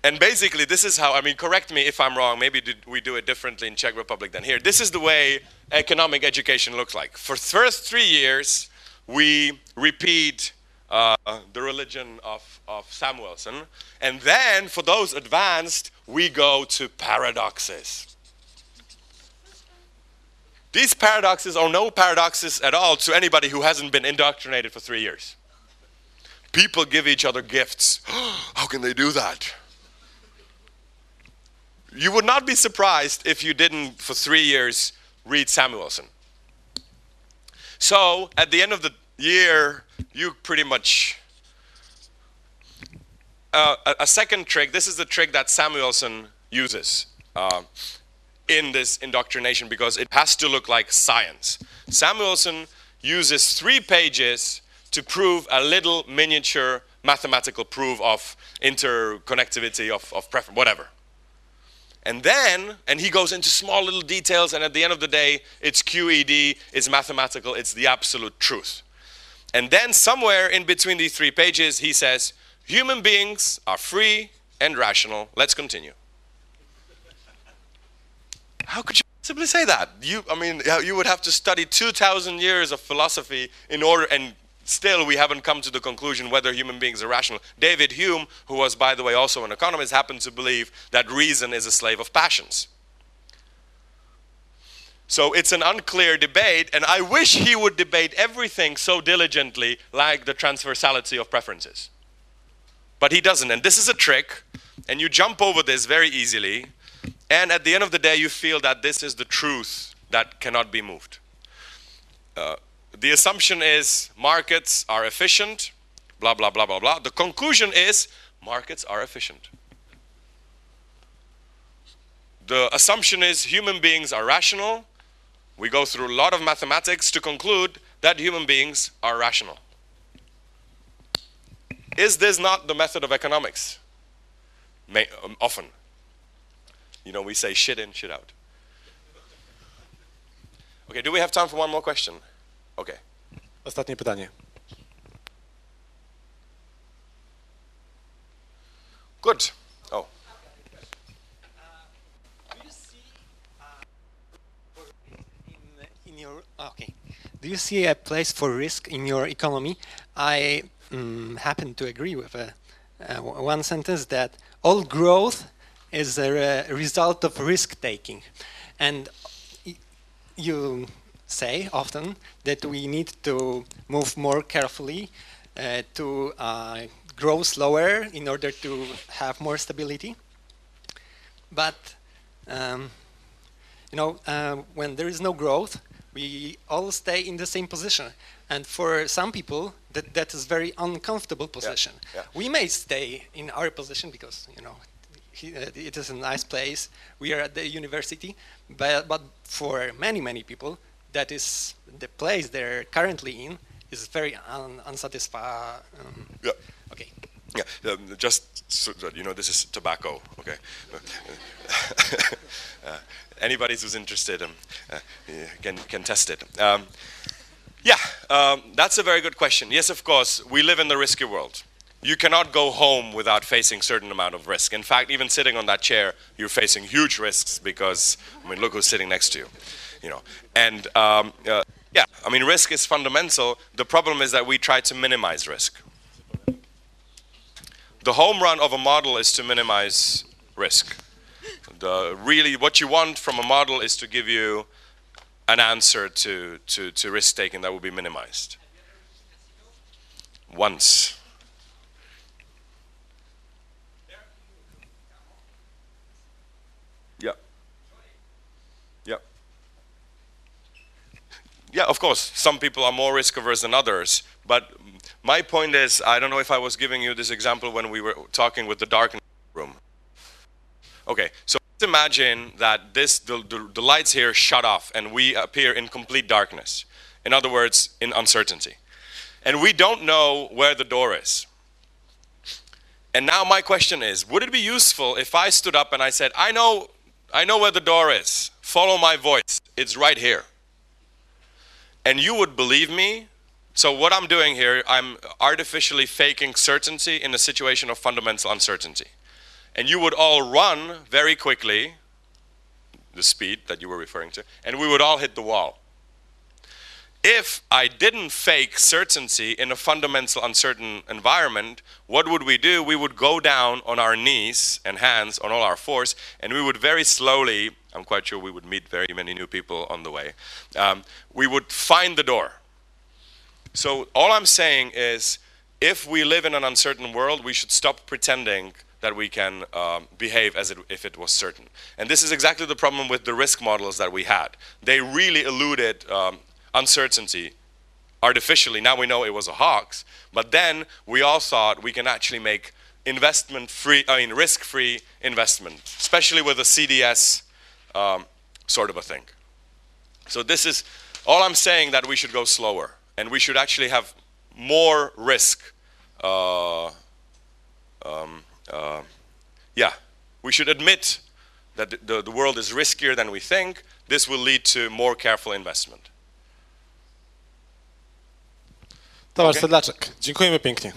and basically, this is how, I mean, correct me if I'm wrong, maybe we do it differently in Czech Republic than here. This is the way economic education looks like. For first three years, we repeat uh, the religion of, of Samuelson. And then, for those advanced, we go to paradoxes. These paradoxes are no paradoxes at all to anybody who hasn't been indoctrinated for three years. People give each other gifts. How can they do that? You would not be surprised if you didn't, for three years, read Samuelson. So, at the end of the year, you pretty much. Uh, a, a, second trick this is the trick that Samuelson uses. Uh, in this indoctrination because it has to look like science. Samuelson uses three pages to prove a little miniature mathematical proof of interconnectivity of, of preference, whatever. And then, and he goes into small little details, and at the end of the day, it's QED, it's mathematical, it's the absolute truth. And then, somewhere in between these three pages, he says, Human beings are free and rational. Let's continue. How could you Simply say that. You, I mean, you would have to study 2,000 years of philosophy in order, and still we haven't come to the conclusion whether human beings are rational. David Hume, who was, by the way, also an economist, happened to believe that reason is a slave of passions. So it's an unclear debate, and I wish he would debate everything so diligently like the transversality of preferences. But he doesn't, and this is a trick, and you jump over this very easily, and at the end of the day, you feel that this is the truth that cannot be moved. Uh, the assumption is markets are efficient, blah, blah, blah, blah, blah. The conclusion is markets are efficient. The assumption is human beings are rational, we go through a lot of mathematics to conclude that human beings are rational. Is this not the method of economics? May, um, often. You know, we say shit in, shit out. Okay, do we have time for one more question? Okay. Ostatnie pytanie. Good. Oh. your okay do you see a place for risk in your economy i um, happen to agree with uh, uh, one sentence that all growth is a, a result of risk taking and you say often that we need to move more carefully uh, to uh, grow slower in order to have more stability but um, you know, uh, when there is no growth, we all stay in the same position. And for some people, that, that is very uncomfortable position. Yeah, yeah. We may stay in our position because, you know, uh, it is a nice place. We are at the university. But, but for many, many people, that is the place they're currently in is very un unsatisfied. Um, yeah. Okay. Yeah, um, just so that you know, this is tobacco, okay? uh, anybody who's interested um, uh, can, can test it. Um, yeah, um, that's a very good question. Yes, of course, we live in the risky world. You cannot go home without facing certain amount of risk. In fact, even sitting on that chair, you're facing huge risks because, I mean, look who's sitting next to you, you know. And um, uh, yeah, I mean, risk is fundamental. The problem is that we try to minimize risk. The home run of a model is to minimize risk. The, really, what you want from a model is to give you an answer to, to, to risk taking that will be minimized. Once. Yeah, of course, some people are more risk averse than others, but my point is, I don't know if I was giving you this example when we were talking with the dark room. Okay, so let's imagine that this, the, the, the lights here shut off and we appear in complete darkness. In other words, in uncertainty. And we don't know where the door is. And now my question is, would it be useful if I stood up and I said, I know, I know where the door is. Follow my voice. It's right here. And you would believe me? So what I'm doing here, I'm artificially faking certainty in a situation of fundamental uncertainty and you would all run very quickly, the speed that you were referring to, and we would all hit the wall. If I didn't fake certainty in a fundamental uncertain environment, what would we do? We would go down on our knees and hands on all our fours, and we would very slowly, I'm quite sure we would meet very many new people on the way, um, we would find the door. So all I'm saying is, if we live in an uncertain world, we should stop pretending that we can um, behave as it, if it was certain. And this is exactly the problem with the risk models that we had. They really eluded um, uncertainty artificially. Now we know it was a hoax, but then we all thought we can actually make investment free, I mean risk free investment, especially with a CDS um, sort of a thing. So this is, all I'm saying that we should go slower and we should actually have more risk uh, um, uh, yeah, we should admit that the, the world is riskier than we think. This will lead to more careful investment. Tomasz okay. Sedlaczek, dziękujemy pięknie.